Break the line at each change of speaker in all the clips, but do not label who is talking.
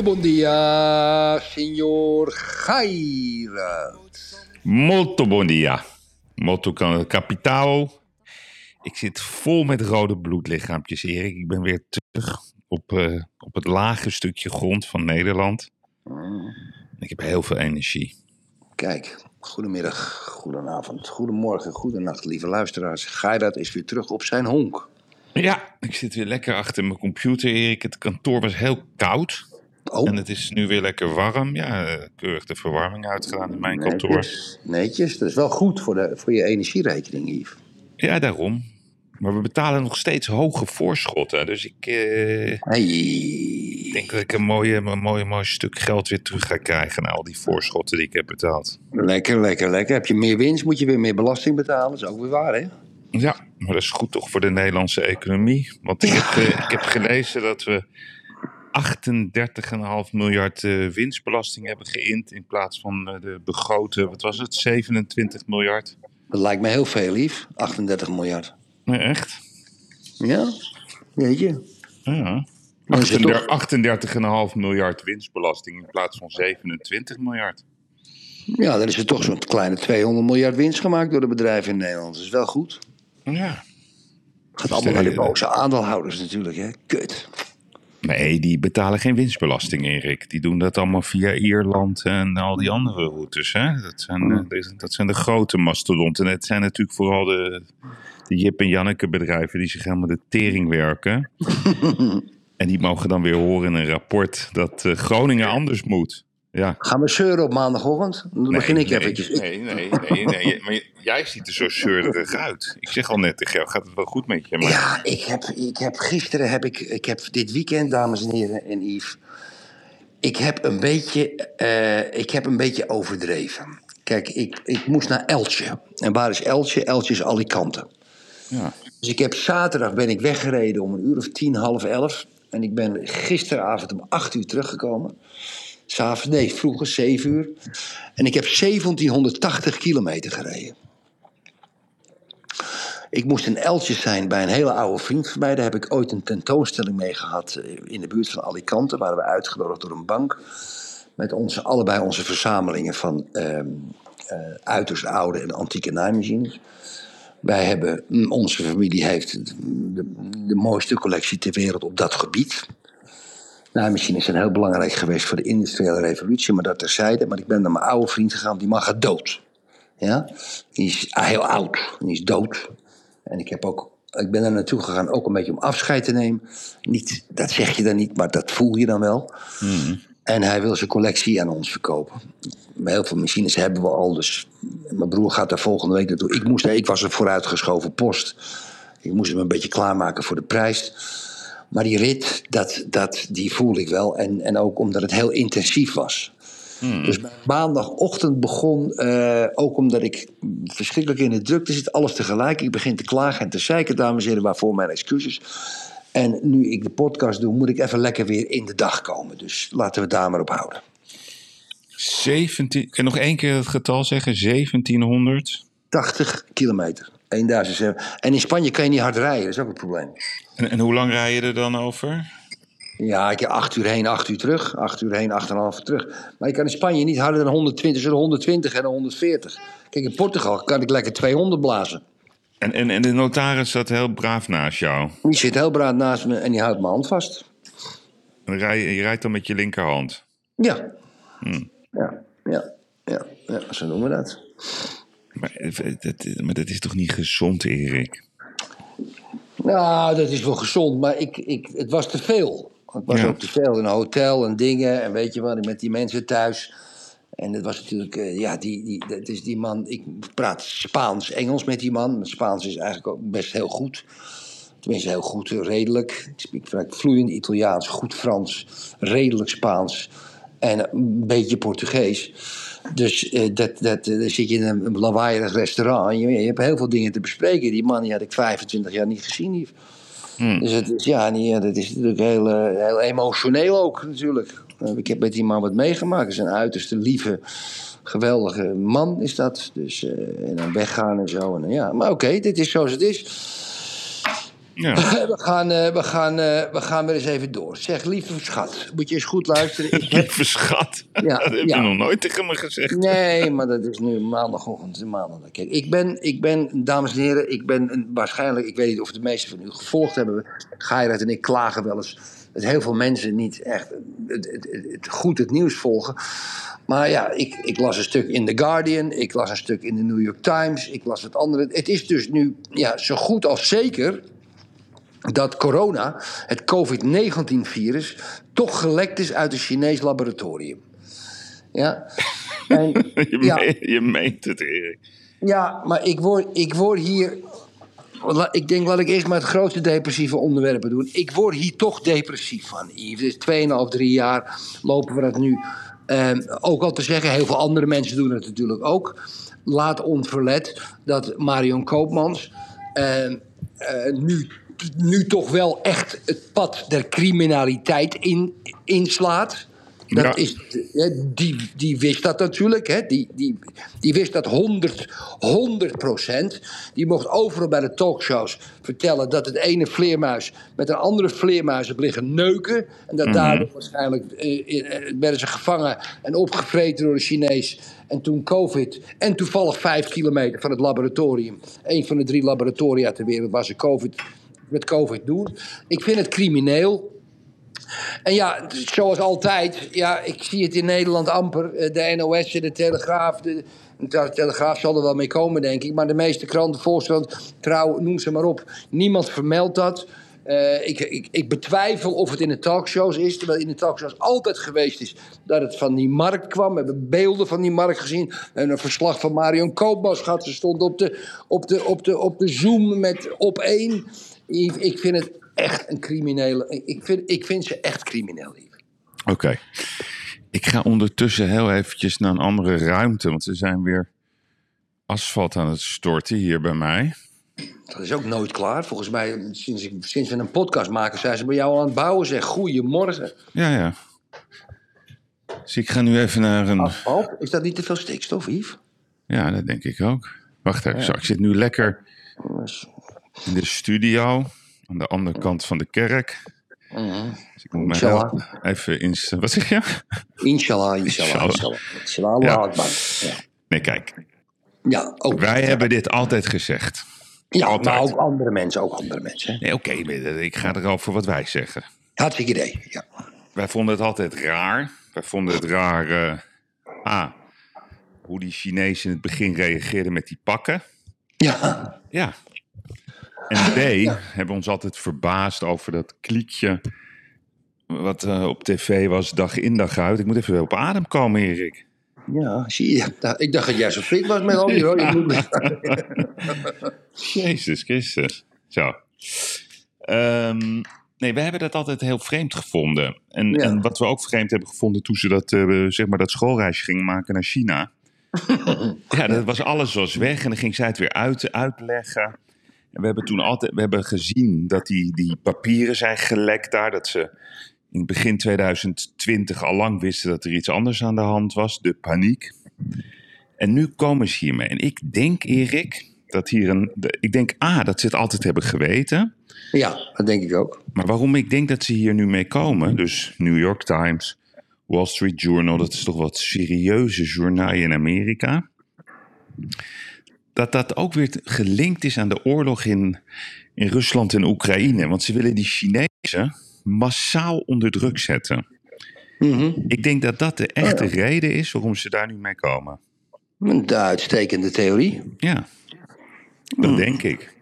Muito bom dia, senhor Geirat.
Molto bon dia. Molto ca- capitao. Ik zit vol met rode bloedlichaampjes, Erik. Ik ben weer terug op, eh, op het lage stukje grond van Nederland. Ik heb heel veel energie.
Kijk, goedemiddag, goedenavond, goedemorgen, goedenacht, lieve luisteraars. Geirat is weer terug op zijn honk.
Ja, ik zit weer lekker achter mijn computer, Erik. Het kantoor was heel koud.
Oh,
En het is nu weer lekker warm. Ja, eh, keurig de verwarming uitgedaan in mijn kantoor.
netjes. Dat is wel goed voor, de, voor je energierekening, Yves.
Ja, daarom. Maar we betalen nog steeds hoge voorschotten. Dus ik eh,
Hey.
denk dat ik een mooie, een mooie, mooi stuk geld weer terug ga krijgen... na al die voorschotten die ik heb betaald.
Lekker, lekker, lekker. Heb je meer winst, moet je weer meer belasting betalen. Dat is ook weer waar, hè?
Ja, maar dat is goed toch voor de Nederlandse economie. Want ik heb, ge- ik heb gelezen dat we 38,5 miljard eh, winstbelasting hebben geïnd... in plaats van eh, de begrote, wat was het, 27 miljard.
Dat lijkt me heel veel, lief. 38 miljard.
Nee, echt?
Ja, weet je.
Ja.
Maar is het toch-
38,5 miljard winstbelasting in plaats van 27 miljard.
Ja, dan is er toch zo'n kleine 200 miljard winst gemaakt door de bedrijven in Nederland. Dat is wel goed.
Ja.
Gaat allemaal naar de boze aandeelhouders natuurlijk, hè? Kut.
Nee, die betalen geen winstbelasting, Erik. Die doen dat allemaal via Ierland en al die andere routes. Hè? Dat, zijn, eh, de- dat zijn de grote mastodonten. En het zijn natuurlijk vooral de, de Jip en Janneke bedrijven die zich helemaal de tering werken. en die mogen dan weer horen in een rapport dat eh, Groningen anders moet. Ja.
Gaan we zeuren op maandagochtend? Dan begin ik
nee,
eventjes.
Nee, nee, nee, nee. Maar jij ziet er zo zeurderig uit. Ik zeg al net tegen jou, gaat het wel goed met je? Maar
Ja, ik heb, ik heb gisteren heb ik, ik heb dit weekend, dames en heren en Yves, ik heb een beetje, eh, ik heb een beetje overdreven. Kijk, ik, ik moest naar Eltje. En waar is Eltje? Eltje is Alicante.
ja.
Dus ik heb zaterdag ben ik weggereden om een uur of tien, half elf. En ik ben gisteravond om acht uur teruggekomen. S'avonds, nee, vroeger, zeven uur. En ik heb 1780 kilometer gereden. Ik moest in Eltjes zijn bij een hele oude vriend van mij. Daar heb ik ooit een tentoonstelling mee gehad eh, in de buurt van Alicante. Waren we uitgenodigd door een bank. Met onze, allebei onze verzamelingen van eh, uiterst oude en antieke naaimachines. Wij hebben, mm, onze familie heeft de mooiste collectie ter wereld op dat gebied. Naaimachines zijn heel belangrijk geweest voor de industriële revolutie, maar dat terzijde. Maar ik ben naar mijn oude vriend gegaan, die man gaat dood. Ja? Die is heel oud, die is dood. En ik, heb ook, ik ben er naartoe gegaan ook een beetje om afscheid te nemen. Niet, dat zeg je dan niet, maar dat voel je dan wel. En hij wil zijn collectie aan ons verkopen. Heel veel machines hebben we al, dus mijn broer gaat daar volgende week naartoe. Ik, moest, ik was een vooruitgeschoven post. Ik moest hem een beetje klaarmaken voor de prijs. Maar die rit, dat, dat, die voelde ik wel. En, en ook omdat het heel intensief was. Dus mijn maandagochtend begon, eh, ook omdat ik verschrikkelijk in de drukte zit, alles tegelijk. Ik begin te klagen en te zeiken, dames en heren, waarvoor mijn excuses. En nu ik de podcast doe, moet ik even lekker weer in de dag komen. Dus laten we daar maar op houden.
17, kan je nog één keer het getal zeggen? 1700?
80 kilometer. 1007. En in Spanje kan je niet hard rijden, dat is ook een probleem.
En, en hoe lang rij je er dan over?
Ja, ik heb acht uur heen, acht uur terug. Acht uur heen, acht en een half uur terug. Maar je kan in Spanje niet harder dan 120, zo'n 120 en 140. Kijk, in Portugal kan ik lekker 200 blazen.
En, en, en de notaris zat heel braaf naast jou.
Die zit heel braaf naast me en die houdt mijn hand vast.
En rij, je rijdt dan met je linkerhand.
Ja. Ja, ja, ja, ja, zo noemen we dat.
Maar, eh, dat, maar dat is toch niet gezond, Erik?
Nou, dat is wel gezond, maar ik, ik, het was te veel. Het was
Ja.
ook te veel in een hotel en dingen. En weet je wat, met die mensen thuis. En het was natuurlijk, eh, ja, die, die, dat is die man. Ik praat Spaans, Engels met die man. Mijn Spaans is eigenlijk ook best heel goed. Tenminste, heel goed, redelijk. Ik spreek vloeiend Italiaans, goed Frans, redelijk Spaans en een beetje Portugees. Dus uh, dat, dat, dan zit je in een, lawaaierig restaurant en je, je, hebt heel veel dingen te bespreken. Die man die had ik 25 jaar niet gezien. Hier. Hmm. Dus het is, ja, niet, dat is natuurlijk heel, uh, heel emotioneel ook natuurlijk. ik heb met die man wat meegemaakt. Het is een uiterste lieve, geweldige man is dat. Dus, en dan weggaan en zo. En, ja. Maar oké, okay, dit is zoals het is. Ja. We, gaan, uh, we, gaan, uh, we gaan weer eens even door. Zeg, lieve schat, moet je eens goed luisteren.
Ik heb... lieve schat? Ja, dat heb ja. je nog nooit tegen me gezegd.
Nee, maar dat is nu maandagochtend. Maandag. Kijk, ik ben, ik ben, dames en heren, ik ben waarschijnlijk, ik weet niet of de meesten van u gevolgd hebben. Geirat en ik klagen wel eens dat heel veel mensen niet echt het, het, het, goed het nieuws volgen. Maar ja, ik, ik, las een stuk in The Guardian, ik las een stuk in de New York Times, ik las het andere. Het is dus nu ja, zo goed als zeker dat corona, het COVID-19-virus, toch gelekt is uit een Chinees laboratorium. Ja.
En, je, ja, je meent het, Erik.
Ja, maar ik word, ik word hier. Ik denk, laat ik eerst maar het grootste depressieve onderwerpen doen. Ik word hier toch depressief van, Yves. Dus 2,5, 3 jaar lopen we dat nu. Um, ook al te zeggen, heel veel andere mensen doen het natuurlijk ook. Laat onverlet dat Marion Koopmans uh, uh, nu nu toch wel echt het pad der criminaliteit in, inslaat. Dat is, die, die wist dat natuurlijk. Hè? Die, die, die wist dat 100, 100 procent. Die mocht overal bij de talkshows vertellen dat het ene vleermuis met een andere vleermuis heeft liggen neuken. En dat mm daardoor waarschijnlijk eh, eh, werden ze gevangen en opgevreten door de Chinees. En toen COVID. En toevallig vijf kilometer van het laboratorium. Een van de drie laboratoria ter wereld waar ze COVID met COVID doen. Ik vind het crimineel. En ja, zoals altijd, ja, ik zie het in Nederland amper. Eh, de NOS, de Telegraaf, de, de Telegraaf zal er wel mee komen, denk ik. Maar de meeste kranten, Volkskrant, Trouw, noem ze maar op. Niemand vermeldt dat. Uh, ik, ik, ik, betwijfel of het in de talkshows is, terwijl in de talkshows altijd geweest is dat het van die markt kwam. We hebben beelden van die markt gezien. Hebben een verslag van Marion Koopmans gehad. Ze stond op de, op de, op de, op de Zoom met op één. Ik vind het echt een criminele. Ik vind, ik vind ze echt crimineel.
Oké. Ik ga ondertussen heel eventjes naar een andere ruimte, want ze zijn weer asfalt aan het storten hier bij mij.
Dat is ook nooit klaar. Volgens mij, sinds, ik, sinds we een podcast maken, zijn ze bij jou aan het bouwen. Zeg, goeiemorgen.
Ja, ja. Dus ik ga nu even naar een...
Asfalt? Is dat niet te veel stikstof, Yves?
Ja, dat denk ik ook. Wacht even, zo, ik zit nu lekker in de studio aan de andere kant van de kerk.
Mm
dus ik moet even inst Wat zeg je?
Inshallah, inshallah, inshallah. Inshallah, ja. ja.
Nee, kijk.
Ja,
ook. Wij hebben dit altijd gezegd.
Ja, altijd. maar ook andere mensen, ook andere mensen.
Nee, oké, okay, ik ga erover wat wij zeggen.
Hartstikke idee, ja.
Wij vonden het altijd raar. Wij vonden het raar, uh, A, hoe die Chinezen in het begin reageerden met die pakken.
Ja.
Ja, en B, hebben ons altijd verbaasd over dat kliekje wat uh, op tv was dag in dag uit. Ik moet even op adem komen, Erik.
Ja, zie je. Ik dacht dat jij zo fit was met al die rode
Jezus Christus. Zo. Um, nee, we hebben dat altijd heel vreemd gevonden. En, en wat we ook vreemd hebben gevonden toen ze dat, uh, zeg maar dat schoolreisje gingen maken naar China. ja, dat was alles was weg en dan ging zij het weer uit, uitleggen. En we hebben toen altijd we hebben gezien dat die, die papieren zijn gelekt daar. Dat ze in begin 2020 al lang wisten dat er iets anders aan de hand was. De paniek. En nu komen ze hiermee. En ik denk, Erik, dat hier een. Ik denk, ah, dat ze het altijd hebben geweten.
Ja, dat denk ik ook.
Maar waarom ik denk dat ze hier nu mee komen, dus New York Times, Wall Street Journal, dat is toch wat serieuze journaal in Amerika dat dat ook weer gelinkt is aan de oorlog in, in Rusland en Oekraïne. Want ze willen die Chinezen massaal onder druk zetten.
Mhm.
Ik denk dat dat de echte reden is waarom ze daar nu mee komen.
Een uitstekende theorie.
Ja, dat denk ik.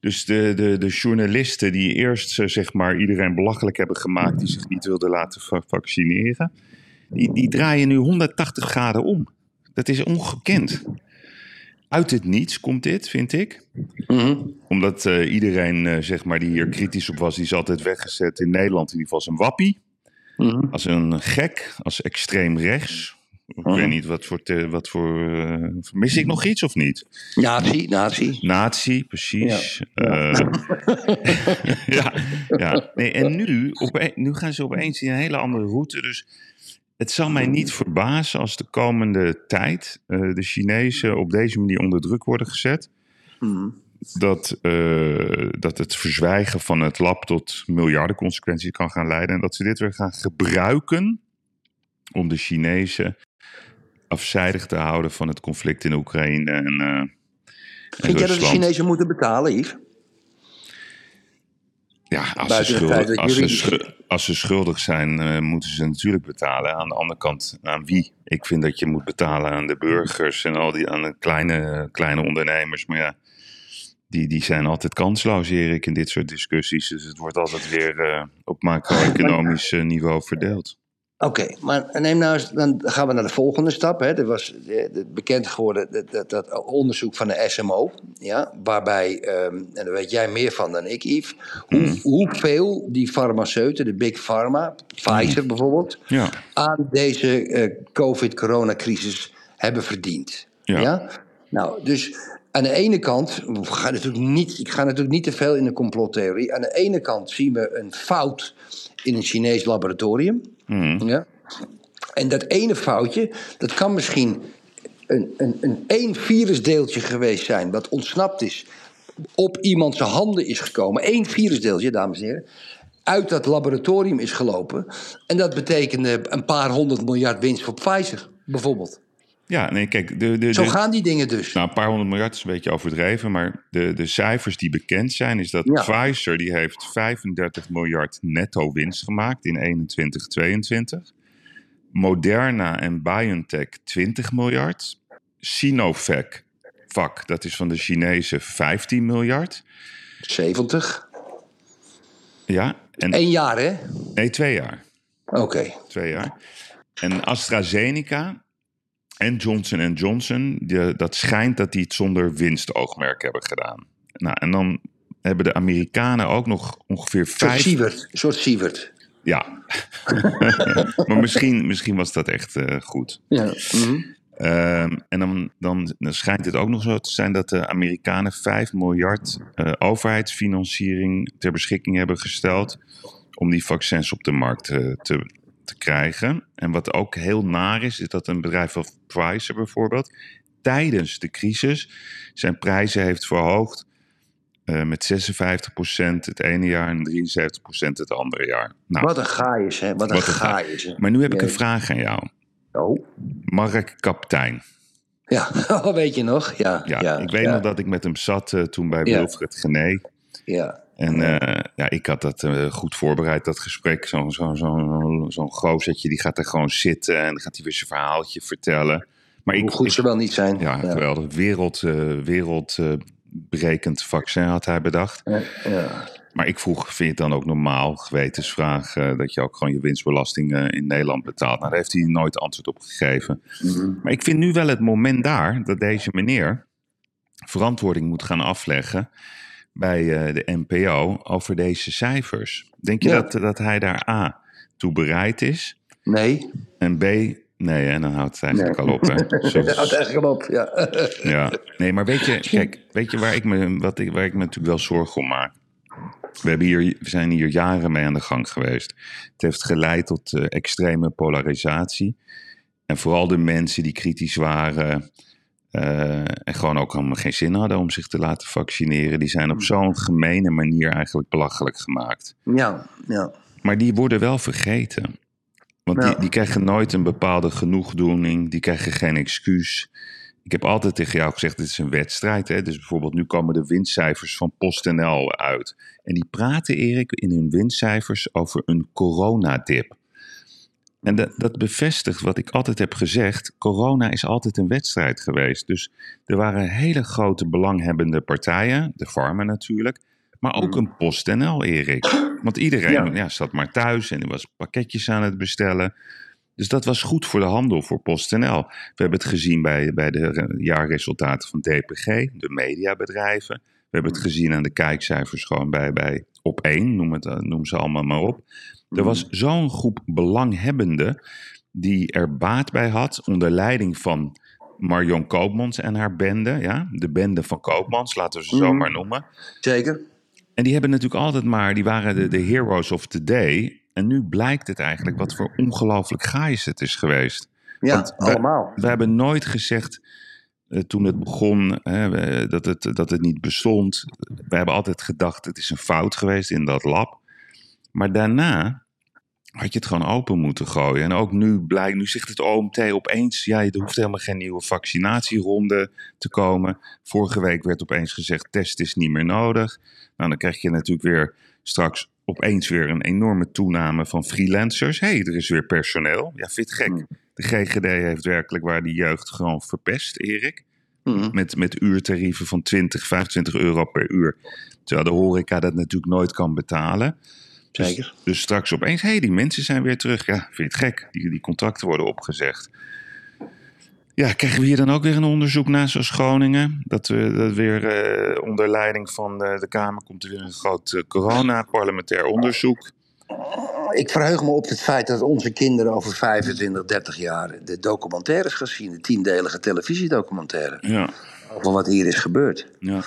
Dus de, de, de journalisten die eerst zeg maar, iedereen belachelijk hebben gemaakt die zich niet wilden laten vaccineren, die, die draaien nu 180 graden om. Dat is ongekend. Uit het niets komt dit, vind ik.
Mhm.
Omdat eh, iedereen, eh, zeg maar, die hier kritisch op was, die is altijd weggezet in Nederland in ieder geval als een wappie.
Mhm.
Als een gek, als extreem rechts. Ik
Mhm.
weet niet, wat voor... te- wat voor eh, mis ik nog iets of niet?
Nazi, nazi.
Nazi, precies. Ja, ja, ja. Nee, en nu, ope- nu gaan ze opeens in een hele andere route. Dus het zal mij niet verbazen als de komende tijd eh, de Chinezen op deze manier onder druk worden gezet.
Mhm.
Dat, eh, dat het verzwijgen van het lab tot miljarden consequenties kan gaan leiden. En dat ze dit weer gaan gebruiken om de Chinezen afzijdig te houden van het conflict in Oekraïne en, en
Vind jij dat de. Chinezen moeten betalen, Yves?
Ja, als ze, schuldig, ze als ze schuldig zijn, eh, moeten ze natuurlijk betalen. Aan de andere kant, aan wie? Ik vind dat je moet betalen aan de burgers en al die aan de kleine, kleine ondernemers. Maar ja, die, die zijn altijd kansloos, Erik, in dit soort discussies. Dus het wordt altijd weer eh, op macro-economisch eh, niveau verdeeld.
Oké, maar neem nou eens, dan gaan we naar de volgende stap. Hè. Er was eh, bekend geworden dat, dat, dat onderzoek van de SMO. Ja, waarbij, ehm, en daar weet jij meer van dan ik, Yves. Hoe, hoeveel die farmaceuten, de Big Pharma, Pfizer bijvoorbeeld,
Ja,
aan deze eh, COVID-coronacrisis hebben verdiend.
Ja.
Nou, dus aan de ene kant, we gaan natuurlijk niet, ik ga natuurlijk niet te veel in de complottheorie. Aan de ene kant zien we een fout in een Chinees laboratorium.
Mhm.
Ja? En dat ene foutje, dat kan misschien een, een, een één virusdeeltje geweest zijn, wat ontsnapt is, op iemands handen is gekomen. Eén virusdeeltje, dames en heren. Uit dat laboratorium is gelopen. En dat betekende een paar honderd miljard winst voor Pfizer, bijvoorbeeld.
Ja nee, kijk, de, de,
Zo
de-
gaan die dingen dus.
Nou, een paar honderd miljard is een beetje overdreven, maar de, de cijfers die bekend zijn, is dat
Ja.
Pfizer die heeft 35 miljard netto winst gemaakt in 21, 22. Moderna en BioNTech 20 miljard. Sinovac, vak, dat is van de Chinezen 15 miljard.
70.
Ja, en
Eén jaar, hè?
nee, twee jaar.
Oké.
Twee jaar. En AstraZeneca en Johnson Johnson, die, dat schijnt dat die het zonder winstoogmerk hebben gedaan. Nou, en dan hebben de Amerikanen ook nog ongeveer vijf...
Sievert. Soort Sievert.
Ja. maar misschien, misschien was dat echt eh, goed.
Ja. mhm.
Ehm, en dan, dan, dan schijnt het ook nog zo te zijn dat de Amerikanen 5 miljard eh, overheidsfinanciering ter beschikking hebben gesteld om die vaccins op de markt eh, te, te krijgen. En wat ook heel naar is, is dat een bedrijf als Pfizer bijvoorbeeld tijdens de crisis zijn prijzen heeft verhoogd eh, met 56% het ene jaar en 73% het andere jaar. Nou,
Wat een gaaiers, hè? Wat een
Wat een gaai.
hè?
maar nu heb ik een vraag aan jou.
Oh.
Mark Kaptein.
Ja, weet je nog? Ja.
Ja, ik weet
ja,
nog dat ik met hem zat eh, toen bij. Wilfred Gené.
Ja.
En eh, ja, ik had dat eh, goed voorbereid, dat gesprek. Zo'n zo, zo, gozertje, die gaat er gewoon zitten en dan gaat hij weer zijn verhaaltje vertellen. Maar ik,
Hoe goed
ik-
ze wel niet zijn.
ja, geweldig. Wereld, eh, wereldbrekend vaccin had hij bedacht.
Ja, ja.
Maar ik vroeg, vind je het dan ook normaal, gewetensvraag, dat je ook gewoon je winstbelasting in Nederland betaalt? Nou, daar heeft hij nooit antwoord op gegeven.
Mhm.
Maar ik vind nu wel het moment daar dat deze meneer verantwoording moet gaan afleggen bij eh, de NPO over deze cijfers. Denk je
Ja.
dat, dat hij daar A toe bereid is
Nee.
en B, nee, en dan houdt het eigenlijk
Nee.
al op. Hè? Zo-
Dat houdt eigenlijk op. Ja.
ja, nee, maar weet je, kijk, weet je waar ik me, wat ik, waar ik me natuurlijk wel zorgen om maak? We, hebben hier, we zijn hier jaren mee aan de gang geweest. Het heeft geleid tot eh, extreme polarisatie. En vooral de mensen die kritisch waren eh, en gewoon ook helemaal geen zin hadden om zich te laten vaccineren, die zijn op zo'n gemene manier eigenlijk belachelijk gemaakt.
ja, ja.
Maar die worden wel vergeten. Want
Ja.
die, die krijgen nooit een bepaalde genoegdoening. Die krijgen geen excuus. Ik heb altijd tegen jou gezegd, dit is een wedstrijd. Hè? Dus bijvoorbeeld nu komen de winstcijfers van PostNL uit. En die praten, Erik, in hun winstcijfers over een coronadip. En dat, dat bevestigt wat ik altijd heb gezegd. Corona is altijd een wedstrijd geweest. Dus er waren hele grote belanghebbende partijen. De farmen natuurlijk. Maar ook een PostNL, Erik. Want iedereen
Ja.
ja. zat maar thuis en die was pakketjes aan het bestellen. Dus dat was goed voor de handel, voor PostNL. We hebben het gezien bij, bij de jaarresultaten van DPG, de mediabedrijven. We hebben het gezien aan de kijkcijfers gewoon bij, bij Op1, noem, het, noem ze allemaal maar op. Er was zo'n groep belanghebbenden die er baat bij had, onder leiding van Marion Koopmans en haar bende. Ja? De bende van Koopmans, laten we ze zo
Mhm.
maar noemen.
Zeker.
En die hebben natuurlijk altijd maar, die waren de, de heroes of the day. En nu blijkt het eigenlijk wat voor ongelooflijk gaais het is geweest.
Ja,
Want
allemaal.
We hebben nooit gezegd, eh, toen het begon, hè, dat, het, dat het niet bestond. We hebben altijd gedacht, het is een fout geweest in dat lab. Maar daarna had je het gewoon open moeten gooien. En ook nu blijkt, nu zegt het OMT opeens, ja, er hoeft helemaal geen nieuwe vaccinatieronde te komen. Vorige week werd opeens gezegd, test is niet meer nodig. Nou, dan krijg je natuurlijk weer straks opeens weer een enorme toename van freelancers. Hé, hey, er is weer personeel. Ja, het gek? De GGD heeft werkelijk waar die jeugd gewoon verpest, Erik.
Mhm.
Met, met uurtarieven van 20, 25 euro per uur. Terwijl de horeca dat natuurlijk nooit kan betalen. Dus-
Zeker.
Dus, straks opeens, hé, hey, die mensen zijn weer terug. Ja, vind je het gek? Die, die contracten worden opgezegd. Ja, krijgen we hier dan ook weer een onderzoek naar zoals Groningen? Dat we dat weer eh, onder leiding van de, de Kamer komt er weer een groot eh, corona-parlementair onderzoek.
Ik verheug me op het feit dat onze kinderen over 25, 30 jaar de documentaires gaan zien. De tiendelige televisiedocumentaire.
Ja,
Over wat hier is gebeurd.
ja.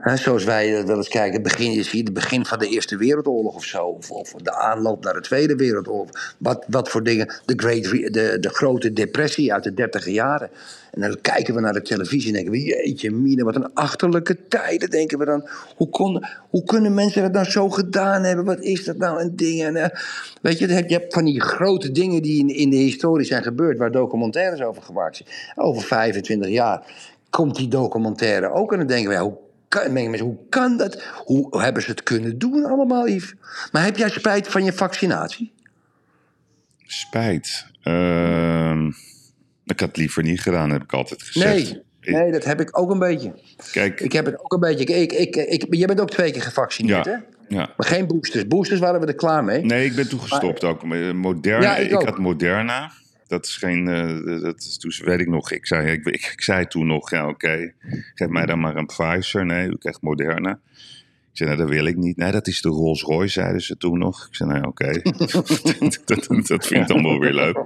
Hè, zoals wij eh, wel eens kijken, het begin, je ziet het begin van de Eerste Wereldoorlog of zo. Of, of de aanloop naar de Tweede Wereldoorlog. Wat, wat voor dingen. De, great, Re- de, de grote depressie uit de dertiger jaren. En dan kijken we naar de televisie en denken we... Jeetje mine, wat een achterlijke tijden, denken we dan. Hoe, kon, hoe kunnen mensen dat nou zo gedaan hebben? Wat is dat nou een ding? En, eh, weet je, je hebt van die grote dingen die in, in de historie zijn gebeurd... waar documentaires over gemaakt zijn. Over 25 jaar komt die documentaire ook. En dan denken we, hoe kan, mensen, hoe kan dat? Hoe hebben ze het kunnen doen allemaal, Yves? Maar heb jij spijt van je vaccinatie?
Spijt. Ehm, ik had het liever niet gedaan, heb ik altijd gezegd.
Nee, nee, dat heb ik ook een beetje.
Kijk,
Ik heb het ook een beetje. Ik, ik, jij bent ook twee keer gevaccineerd, hè?
ja.
Maar geen boosters. Boosters waren we er klaar mee.
Nee, ik ben toen gestopt ook. Eh, Moderna,
Ja, ik
had Moderna. Dat is geen, eh, dat is, toen weet ik nog, ik zei, ik, ik, ik zei toen nog, ja oké, geef mij dan maar een Pfizer. Nee, u krijgt Moderna. Ik zei, nou dat wil ik niet. Nee, dat is de Rolls Royce, zeiden ze toen nog. Ik zei, nou oké, dat, dat, dat vind ik dan wel weer leuk.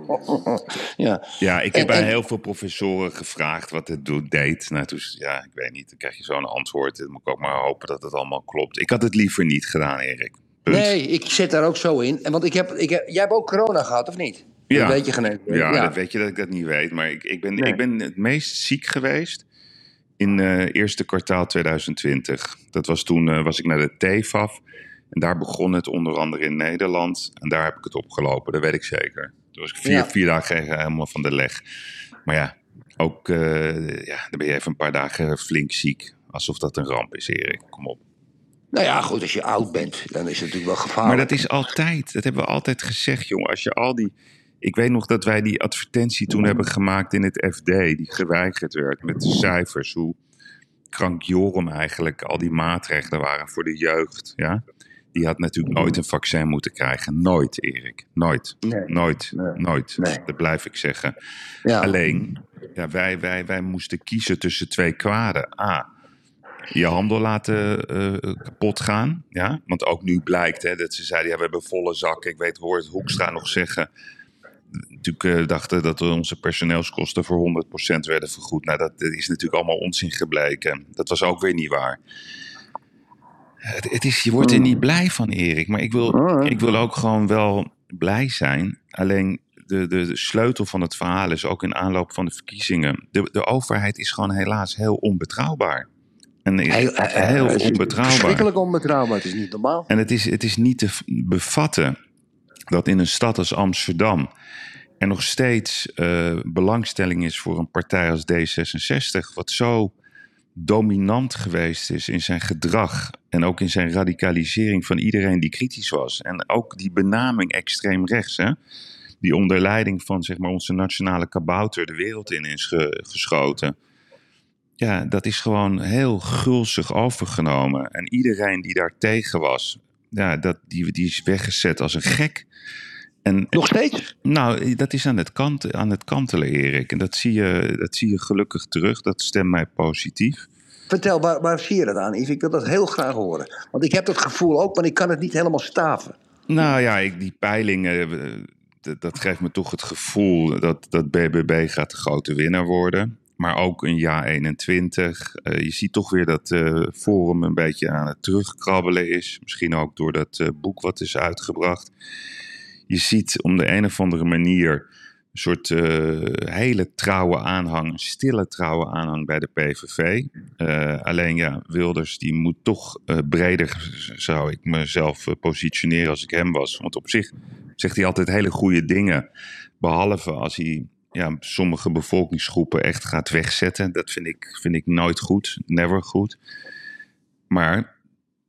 Ja.
Ja, ik
En-
heb bij heel veel professoren gevraagd wat het doet, deed. Nou, toen, ja, ik weet niet, dan krijg je zo'n antwoord. Dan moet ik ook maar hopen dat het allemaal klopt. Ik had het liever niet gedaan, Erik. Punt.
Nee, ik zit daar ook zo in. En Want ik heb, ik heb, jij hebt ook corona gehad, of niet?
Ja.
Dat weet je.
Ja, dat weet je dat ik dat niet weet. Maar ik, ik, ben,
Nee.
ik ben het meest ziek geweest in het eerste kwartaal 2020. Dat was toen eh, was ik naar de TFAF. En daar begon het onder andere in Nederland. En daar heb ik het opgelopen, dat weet ik zeker. Toen was ik vier,
Ja.
vier dagen helemaal van de leg. Maar ja, ook eh, ja, dan ben je even een paar dagen flink ziek. Alsof dat een ramp is, Erik. Kom op.
Nou ja, goed, als je oud bent, dan is het natuurlijk wel gevaarlijk.
Maar dat is altijd, dat hebben we altijd gezegd, jongen. Als je al die. Ik weet nog dat wij die advertentie toen hebben gemaakt in het FD, die geweigerd werd met de cijfers. Hoe krankjorum eigenlijk al die maatregelen waren voor de jeugd. Ja? Die had natuurlijk nooit een vaccin moeten krijgen. Nooit, Erik. Nooit.
Nee.
Nooit.
Nee.
Nooit.
Nee.
Dat blijf ik zeggen.
Ja.
Alleen, ja, wij, wij, wij moesten kiezen tussen twee kwaden. A, je handel laten eh, kapot gaan. Ja? Want ook nu blijkt hè, dat ze zeiden, ja, we hebben volle zakken. Ik weet, hoor het Hoekstra nog zeggen. Natuurlijk eh, dachten dat we onze personeelskosten voor 100% werden vergoed. Nou, dat is natuurlijk allemaal onzin gebleken. Dat was ook weer niet waar. Het, het is, je wordt er niet blij van, Erik. Maar ik wil,
Oh,
ik wil ook gewoon wel blij zijn. Alleen de, de, de sleutel van het verhaal is ook in aanloop van de verkiezingen. De, de overheid is gewoon helaas heel onbetrouwbaar. En heel,
Heel,
heel
het is
onbetrouwbaar.
Verschrikkelijk onbetrouwbaar, het is niet normaal.
En het is, het is niet te bevatten dat in een stad als Amsterdam er nog steeds eh, belangstelling is voor een partij als D66, wat zo dominant geweest is in zijn gedrag en ook in zijn radicalisering van iedereen die kritisch was. En ook die benaming extreem rechts, hè, die onder leiding van zeg maar, onze nationale kabouter de wereld in is ge- geschoten. Ja, dat is gewoon heel gulzig overgenomen. En iedereen die daar tegen was, ja, dat, die, die is weggezet als een gek.
En, Nog steeds?
Nou, dat is aan het, kant, aan het kantelen, Erik. En dat zie, je, dat zie je gelukkig terug. Dat stemt mij positief.
Vertel, waar, waar zie je dat aan, Yves? Ik wil dat heel graag horen. Want ik heb dat gevoel ook, maar ik kan het niet helemaal staven.
Nou ja, ik, die peilingen, eh, dat geeft me toch het gevoel dat, dat BBB gaat de grote winnaar worden. Maar ook een jaar 21. Uh, je ziet toch weer dat uh, Forum een beetje aan het terugkrabbelen is. Misschien ook door dat uh, boek wat is uitgebracht. Je ziet om de een of andere manier een soort uh, hele trouwe aanhang, een stille trouwe aanhang bij de PVV. Uh, alleen ja, Wilders die moet toch uh, breder, zou ik mezelf positioneren als ik hem was. Want op zich zegt hij altijd hele goede dingen. Behalve als hij ja, sommige bevolkingsgroepen echt gaat wegzetten. Dat vind ik, vind ik nooit goed, never goed. Maar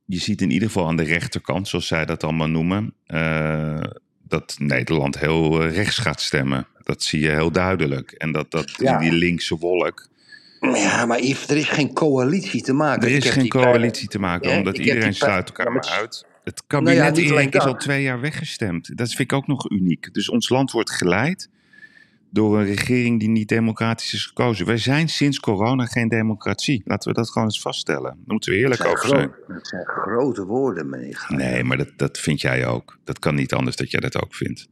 je ziet in ieder geval aan de rechterkant, zoals zij dat allemaal noemen, dat Nederland heel rechts gaat stemmen. Dat zie je heel duidelijk. En dat, dat ja. die linkse wolk.
Ja, maar Yves, er is geen coalitie te maken.
Er is geen coalitie te maken, ja, omdat iedereen sluit elkaar maar uit. Het kabinet nou ja, is al twee jaar weggestemd. Dat vind ik ook nog uniek. Dus ons land wordt geleid door een regering die niet democratisch is gekozen. Wij zijn sinds corona geen democratie. Laten we dat gewoon eens vaststellen. Daar moeten we eerlijk over zijn.
Dat zijn grote woorden, meneer.
Nee, maar dat, dat vind jij ook. Dat kan niet anders dat jij dat ook vindt.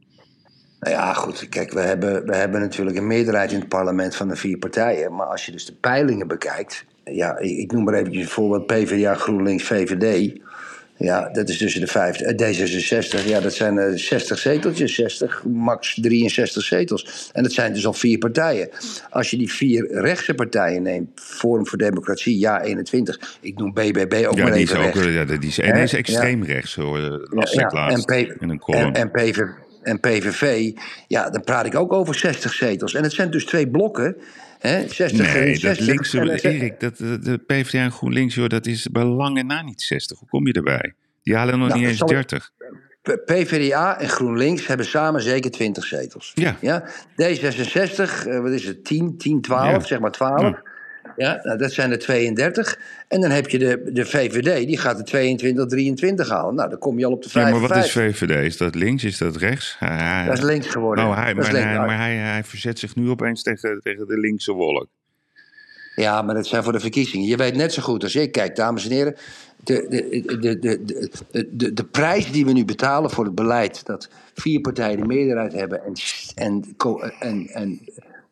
Nou ja, goed. Kijk, we hebben, we hebben natuurlijk een meerderheid in het parlement van de vier partijen. Maar als je dus de peilingen bekijkt. Ja, ik noem maar eventjes bijvoorbeeld PvdA, GroenLinks, VVD. Ja, dat is tussen de vijf. D66, ja, dat zijn uh, 60 zeteltjes. 60, max 63 zetels. En dat zijn dus al vier partijen. Als je die vier rechtse partijen neemt. Forum voor Democratie, ja 21. Ik noem BBB ook
ja,
maar
die
even
is ook. Ja, die is, is extreem ja. rechts, hoor. Las ik laatst
en, P,
in een column.
En, en PV, en PVV, ja, dan praat ik ook over 60 zetels. En het zijn dus twee blokken. Hè? 60
nee,
60,
dat linkse, en, Erik, dat, de PvdA en GroenLinks, joh, dat is bij lange na niet 60. Hoe kom je erbij? Die halen nog nou, niet eens 30.
PvdA en GroenLinks hebben samen zeker 20 zetels.
Ja.
ja? D66, wat is het, 10, 10 12, ja. zeg maar 12. Ja. Ja, nou, dat zijn er 32. En dan heb je de, de VVD, die gaat de 22, 23 halen. Nou, dan kom je al op de 5.
Ja, maar wat is VVD? Is dat links? Is dat rechts?
Hij, dat is links geworden.
Oh, hij, maar,
links.
hij, maar hij, hij verzet zich nu opeens tegen, tegen de linkse wolk.
Ja, maar dat zijn voor de verkiezingen. Je weet net zo goed als ik. Kijk, dames en heren. De, de, de, de, de, de, de prijs die we nu betalen voor het beleid. dat vier partijen de meerderheid hebben. en, en, en, en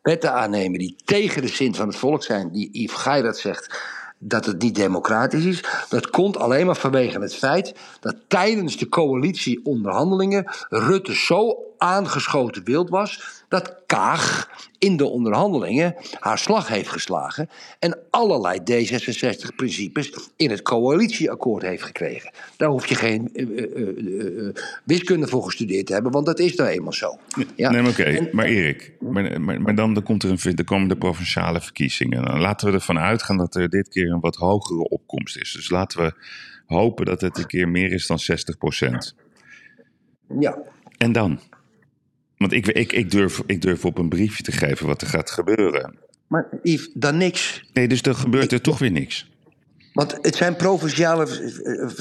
wetten aannemen die tegen de zin van het volk zijn, die Yves Geirat zegt dat het niet democratisch is. Dat komt alleen maar vanwege het feit dat tijdens de coalitieonderhandelingen Rutte zo aangeschoten wild was dat Kaag in de onderhandelingen haar slag heeft geslagen en allerlei D66-principes in het coalitieakkoord heeft gekregen. Daar hoef je geen uh, uh, uh, wiskunde voor gestudeerd te hebben, want dat is nou eenmaal zo.
Ja. Nee, oké. Okay. Maar Erik, maar, maar, maar dan komt er een, er komen de provinciale verkiezingen. Dan laten we ervan uitgaan dat er dit keer een wat hogere opkomst is. Dus laten we hopen dat het een keer meer is dan 60 procent.
Ja.
En dan? Want ik, ik, ik, durf, ik durf op een briefje te geven wat er gaat gebeuren.
Maar Yves, dan niks.
Nee, dus dan gebeurt er toch weer niks.
Want het zijn provinciale.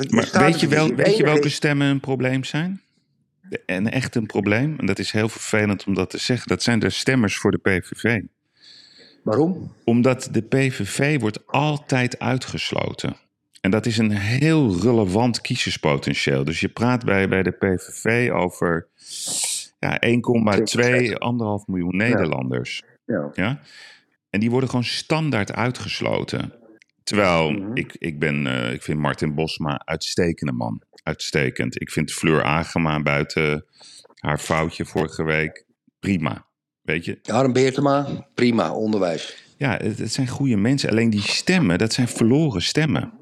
Maar weet je, wel, weet je welke stemmen een probleem zijn? En echt een probleem, en dat is heel vervelend om dat te zeggen, dat zijn de stemmers voor de PVV.
Waarom?
Omdat de PVV wordt altijd uitgesloten. En dat is een heel relevant kiezerspotentieel. Dus je praat bij, bij de PVV over ja, 1,2, anderhalf miljoen Nederlanders.
Ja.
ja. En die worden gewoon standaard uitgesloten. Terwijl mm-hmm. ik, ik, ben, uh, ik vind Martin Bosma uitstekende man. Uitstekend. Ik vind Fleur Agema buiten haar foutje vorige week prima. Weet je?
Harm Beertema, prima, onderwijs.
Ja, het, het, zijn goede mensen. Alleen die stemmen, dat zijn verloren stemmen.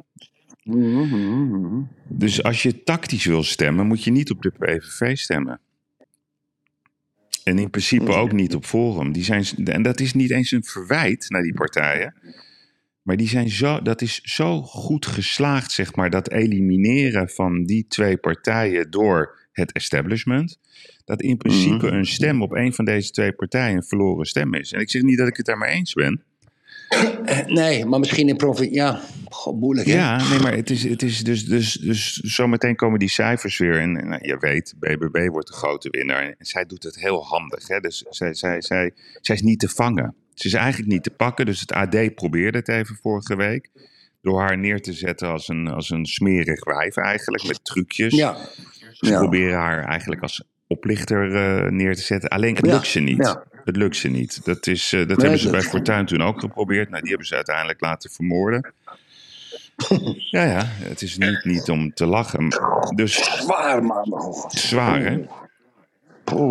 Mm-hmm.
Dus als je tactisch wil stemmen, moet je niet op de PVV stemmen. En in principe ook niet op Forum. Die zijn, en dat is niet eens een verwijt naar die partijen. Maar die zijn zo, dat is zo goed geslaagd, zeg maar, dat elimineren van die twee partijen door het establishment. Dat in principe een stem op een van deze twee partijen een verloren stem is. En ik zeg niet dat ik het daarmee eens ben.
Nee, maar misschien in provincie. Ja, God, moeilijk. Hè?
Ja, nee, maar het is, het is dus, dus, dus zometeen komen die cijfers weer. En, en nou, je weet, BBB wordt de grote winnaar. En zij doet het heel handig. Hè? Dus zij, zij, zij, zij is niet te vangen. Ze is eigenlijk niet te pakken. Dus het AD probeerde het even vorige week. Door haar neer te zetten als een, als een smerig wijf eigenlijk, met trucjes.
Ja.
Ze
Ja.
proberen haar eigenlijk als oplichter eh, neer te zetten. Alleen het
Ja,
lukt ze niet.
ja.
Het lukt ze niet. Dat, is, eh, dat hebben ze
dat-
bij Fortuin toen ook geprobeerd. Nou, die hebben ze uiteindelijk laten vermoorden. ja, ja, het is niet, niet om te lachen. Dus
Zwaar, man.
Zwaar, hè?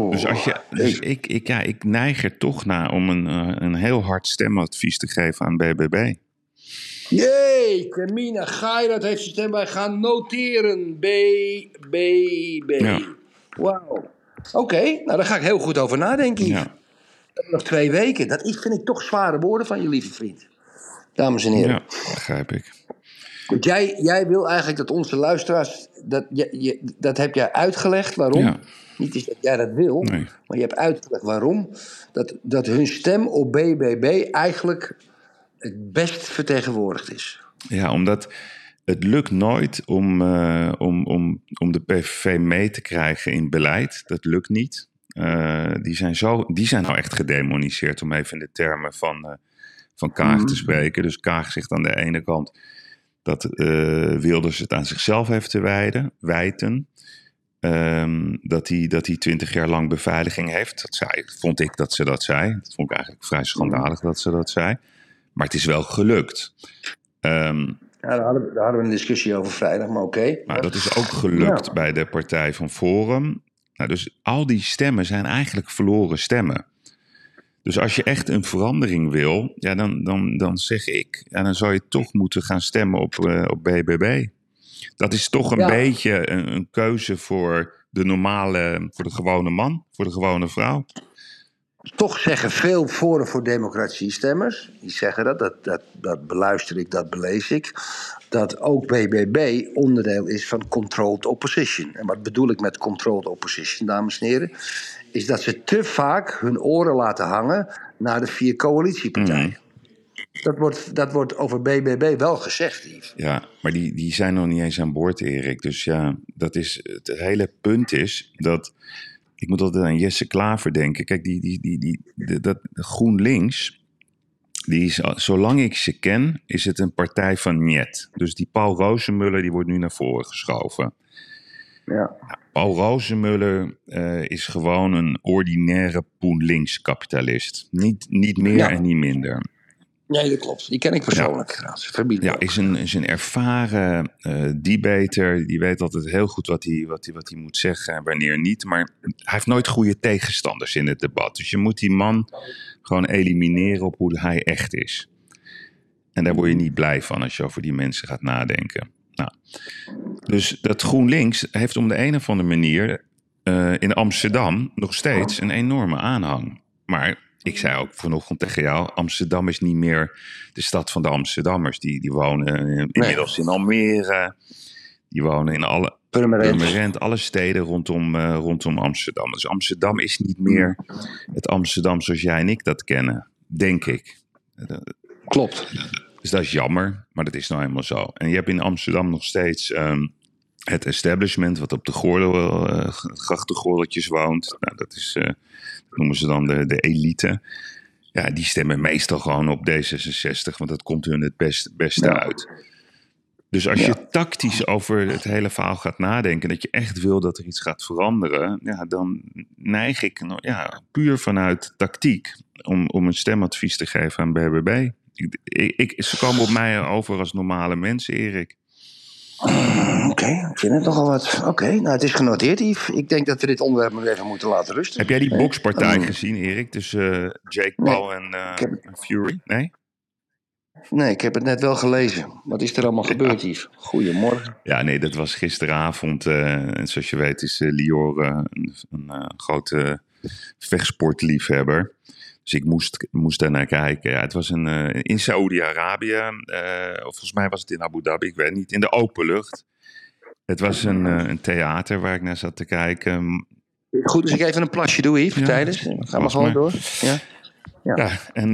Dus, als je, dus ik, ik, ja, ik neig er toch naar om een, eh, een heel hard stemadvies te geven aan BBB.
Jee, Mina Gairat heeft zijn stem bij gaan noteren. B, B, B.
Ja.
Wauw. Oké, nou daar ga ik heel goed over nadenken.
Ja,
Nog twee weken. Dat is, vind ik toch zware woorden van je lieve vriend. Dames en heren.
ja begrijp ik.
Want Jij, jij wil eigenlijk dat onze luisteraars. Dat, je, je- dat heb jij uitgelegd waarom.
Ja.
Niet eens dat jij dat wil,
Nee.
maar je hebt uitgelegd waarom. Dat, dat hun stem op BBB eigenlijk het best vertegenwoordigd is.
Ja, omdat het lukt nooit om, eh, om, om, om de PVV mee te krijgen in beleid. Dat lukt niet. Eh, die, zijn zo, die zijn nou echt gedemoniseerd, om even in de termen van, eh, van Kaag te spreken. Dus Kaag zegt aan de ene kant dat eh, Wilders het aan zichzelf heeft te wijden, wijten. Ehm, dat hij dat hij twintig jaar lang beveiliging heeft. Dat zei, vond ik dat ze dat zei. Dat vond ik eigenlijk vrij schandalig dat ze dat zei. Maar het is wel gelukt. Ehm,
Ja, daar, hadden we, daar hadden we een discussie over vrijdag, maar oké.
maar dat is ook gelukt
Ja.
bij de partij van Forum. Nou, dus al die stemmen zijn eigenlijk verloren stemmen. Dus als je echt een verandering wil, ja, dan, dan, dan zeg ik, ja, dan zou je toch moeten gaan stemmen op, eh, op BBB. Dat is toch een
Ja.
beetje een, een keuze voor de normale, voor de gewone man, voor de gewone vrouw.
Toch zeggen veel Forum voor Democratie stemmers, die zeggen dat, dat, dat, dat beluister ik, dat belees ik, dat ook BBB onderdeel is van controlled opposition. En wat bedoel ik met controlled opposition, dames en heren? Is dat ze te vaak hun oren laten hangen naar de vier coalitiepartijen. Dat, wordt, dat wordt over BBB wel gezegd, Yves.
Ja, maar die, die zijn nog niet eens aan boord, Erik. Dus ja, dat is, het hele punt is dat. Ik moet altijd aan Jesse Klaver denken. Kijk, die, die, die, die, dat GroenLinks. Die is, al- zolang ik ze ken, is het een partij van Niet. Dus die Paul Rozenmuller die wordt nu naar voren geschoven.
Ja.
Paul Rozenmuller eh, is gewoon een ordinaire GroenLinks-kapitalist. Niet, niet meer
Ja.
en niet minder.
Nee, dat klopt. Die ken ik persoonlijk. Familie.
Ja, is een, is een ervaren eh debater. Die weet altijd heel goed wat hij, wat, hij, wat hij moet zeggen en wanneer niet. Maar hij heeft nooit goede tegenstanders in het debat. Dus je moet die man gewoon elimineren op hoe hij echt is. En daar word je niet blij van als je over die mensen gaat nadenken. Nou, dus dat GroenLinks heeft om de een of andere manier eh, in Amsterdam nog steeds een enorme aanhang. Maar ik zei ook vanochtend tegen jou: Amsterdam is niet meer de stad van de Amsterdammers. Die, die wonen inmiddels in Almere. Die wonen in alle.
Purmerend,
alle steden rondom, eh, rondom Amsterdam. Dus Amsterdam is niet meer het Amsterdam zoals jij en ik dat kennen, denk ik.
Klopt.
Dus dat is jammer, maar dat is nou helemaal zo. En je hebt in Amsterdam nog steeds ehm, het establishment wat op de gordel, eh, grachtengordeltjes woont. Nou, dat is, eh, dat noemen ze dan de, de elite. Ja, die stemmen meestal gewoon op D66, want dat komt hun het best, beste
Ja.
uit. Dus als je tactisch over het hele verhaal gaat nadenken, dat je echt wil dat er iets gaat veranderen, ja, dan neig ik ja, puur vanuit tactiek om, om een stemadvies te geven aan BBB. Ik, ik- ze komen op mij over als normale mensen, Erik.
Oké, ik vind het nogal wat. Oké, nou het is genoteerd, Yves. Ik denk dat we dit onderwerp nog even moeten laten rusten.
Heb jij die bokspartij
Oh.
gezien, Erik, tussen eh, Jake
Nee,
Paul en, eh,
heb-
en Fury? Nee?
Nee, ik heb het net wel gelezen. Wat is er allemaal gebeurd, Yves? Goedemorgen.
Ja, nee, dat was gisteravond. eh, en zoals je weet is Lior een, een grote vechtsportliefhebber. Dus ik moest, moest daar naar kijken. Ja, het was een, eh, in Saoedi-Arabië, eh, of volgens mij was het in Abu Dhabi, ik weet niet, in de openlucht. Het was een, eh, een theater waar ik naar zat te kijken.
Goed, dus ik even een plasje doe, Yves,
Ja,
tijdens. Ga maar gewoon
maar.
door. Ja.
Ja, en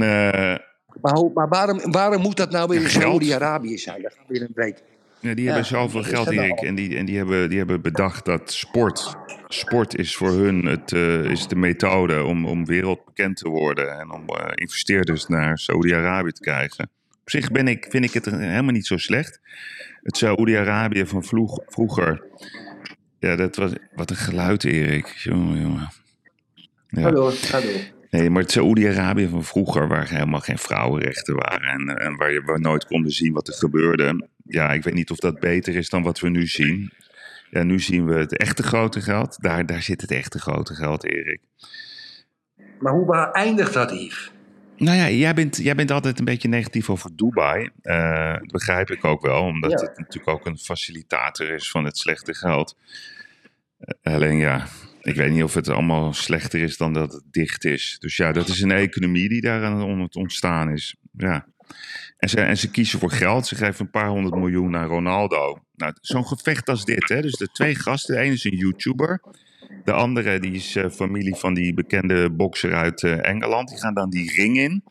Maar, maar waarom, waarom moet dat nou weer in. Saoedi-Arabië zijn? Dat gaan we weer een week.
Ja, die hebben zoveel geld, Erik. En, die, en die, hebben, die hebben bedacht dat sport... Sport is voor hun het, eh, is de methode om, om wereldbekend te worden. En om eh, investeerders naar Saoedi-Arabië te krijgen. Op zich ben ik, vind ik het helemaal niet zo slecht. Het Saoedi-Arabië van vroeg, vroeger... Ja, dat was... Wat een geluid, Erik. Jongen, jongen. Ja.
Ga door, ga door.
Nee, maar het Saoedi-Arabië van vroeger, waar helemaal geen vrouwenrechten waren en, en waar je waar nooit konden zien wat er gebeurde. Ja, ik weet niet of dat beter is dan wat we nu zien. Ja, nu zien we het echte grote geld. Daar, daar zit het echte grote geld, Erik.
Maar hoe eindigt dat, Yves?
Nou ja, jij bent, jij bent altijd een beetje negatief over Dubai. Eh, dat begrijp ik ook wel, omdat
Ja.
het natuurlijk ook een facilitator is van het slechte geld. Eh, alleen ja, ik weet niet of het allemaal slechter is dan dat het dicht is. Dus ja, dat is een economie die daar aan het ontstaan is. Ja. En ze, en ze kiezen voor geld. Ze geven een paar honderd miljoen naar Ronaldo. Nou, zo'n gevecht als dit, hè. Dus de twee gasten. De ene is een YouTuber. De andere die is eh, familie van die bekende bokser uit eh, Engeland. Die gaan dan die ring in.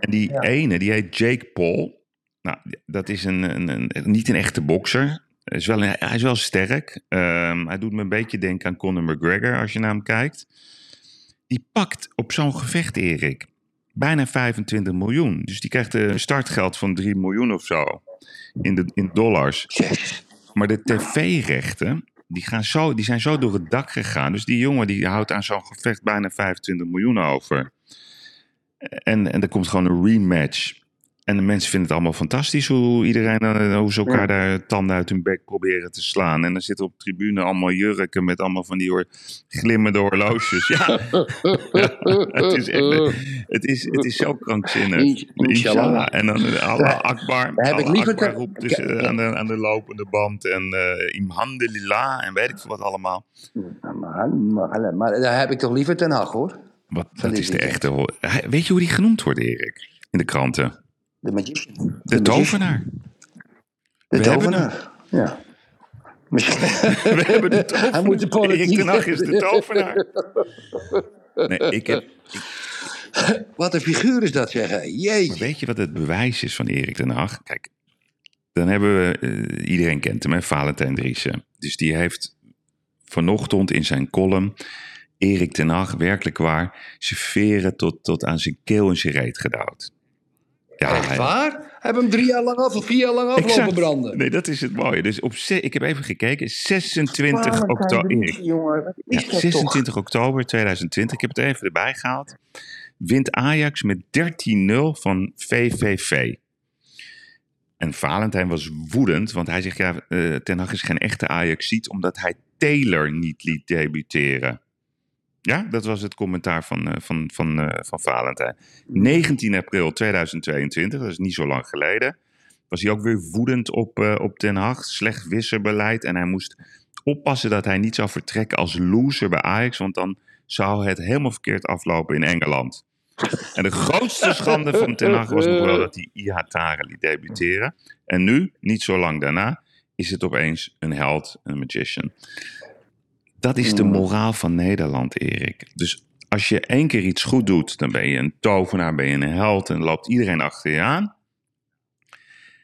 En die
Ja.
ene, die heet Jake Paul. Nou, dat is een, een, een, niet een echte bokser. Hij is wel, een- hij is wel sterk. Ehm, hij doet me een beetje denken aan Conor McGregor als je naar hem kijkt. Die pakt op zo'n gevecht, Erik, bijna 25 miljoen. Dus die krijgt een startgeld van 3 miljoen of zo in, de, in dollars. Maar de tv-rechten, die, gaan zo, die zijn zo door het dak gegaan. Dus die jongen die houdt aan zo'n gevecht bijna 25 miljoen over. En, en er komt gewoon een rematch. En de mensen vinden het allemaal fantastisch hoe iedereen, eh, hoe ze elkaar
Ja.
daar tanden uit hun bek proberen te slaan. En dan zitten op de tribune allemaal jurken met allemaal van die hoor, glimmende horloges. Ja, het is echt, het is, het is zo krankzinnig.
In- inshallah.
En dan eh, Allah Akbar.
Daar heb ik liever
Akbar roept dus, eh, aan, de, aan de lopende band. En eh imhamdulillah en weet ik veel wat allemaal.
Maar, maar, maar daar heb ik toch liever Ten Hag, hoor.
Wat, dat is de echte... Weet je hoe die genoemd wordt, Erik? In de kranten.
De magician.
De, tovenaar.
De
We
tovenaar. Ja.
We hebben de tovenaar.
Hij moet de politiek
Erik is de tovenaar. Nee, ik heb,
Wat een figuur is dat, zeg.
Maar
Jeetje.
weet je wat het bewijs is van Erik ten Hag? Kijk, dan hebben we, eh, iedereen kent hem, hè, Valentijn Driessen. Dus die heeft vanochtend in zijn column Erik ten Hag werkelijk waar zijn veren tot, tot aan zijn keel en zijn reet gedouwd. Ja,
Echt waar? Hebben hem drie jaar lang af of vier jaar lang aflopen
Exact.
branden?
Nee, dat is het mooie. Dus op, ze- ik heb even gekeken, 26
Valentijn
oktober.
Driessen, Jongen, wat
Ja,
is dat toch?
26 oktober 2020, ik heb het even erbij gehaald. Wint Ajax met 13-0 van VVV. En Valentijn was woedend, want hij zegt: ja, eh Ten Hag is geen echte Ajaxiet, omdat hij Taylor niet liet debuteren. Ja, dat was het commentaar van, eh, van, van, eh, van Valentijn. 19 april 2022, dat is niet zo lang geleden, was hij ook weer woedend op, eh, op Ten Hag. Slecht wisselbeleid en hij moest oppassen dat hij niet zou vertrekken als loser bij Ajax, want dan zou het helemaal verkeerd aflopen in Engeland. En de grootste schande van Ten Hag was nog wel dat hij Ihatare liet debuteren. En nu, niet zo lang daarna, is het opeens een held, een magician. Dat is de
Mm.
moraal van Nederland, Erik. Dus als je één keer iets goed doet, dan ben je een tovenaar, ben je een held en loopt iedereen achter je aan.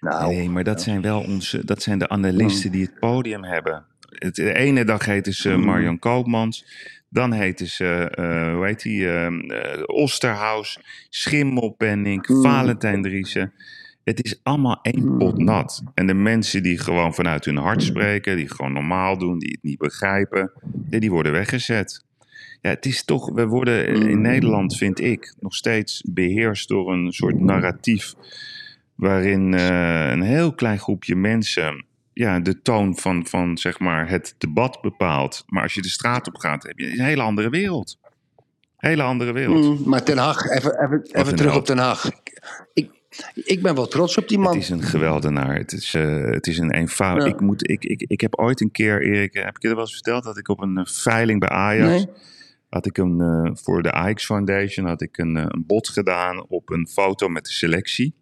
Nou,
Nee, maar dat zijn wel onze, dat zijn de analisten die het podium hebben. Het, de ene dag heten ze
Mm.
Marjan Koopmans, dan heten ze, eh, hoe heet die, eh, eh, Osterhaus, Schimmelpenning,
Mm.
Valentijn Driessen. Het is allemaal één pot nat. En de mensen die gewoon vanuit hun hart spreken, die gewoon normaal doen, die het niet begrijpen, die worden weggezet. Ja, het is toch, we worden in
Mm.
Nederland, vind ik, nog steeds beheerst door een soort narratief waarin eh, een heel klein groepje mensen ja, de toon van, van zeg maar, het debat bepaalt. Maar als je de straat op gaat, heb je een hele andere wereld. Hele andere wereld.
mm, maar Ten Hag, even, even, even terug op Ten Hag. Ik, ik ben wel trots op die man.
Het is een geweldenaar. Het is, eh, het is een eenvoudig.
Ja.
Ik, moet, ik, ik, ik heb ooit een keer, Erik, heb ik je dat wel eens verteld, dat ik op een eh, veiling bij Ajax.
Nee?
Had ik een, eh, voor de Ajax Foundation had ik een, eh, een bod gedaan op een foto met de selectie.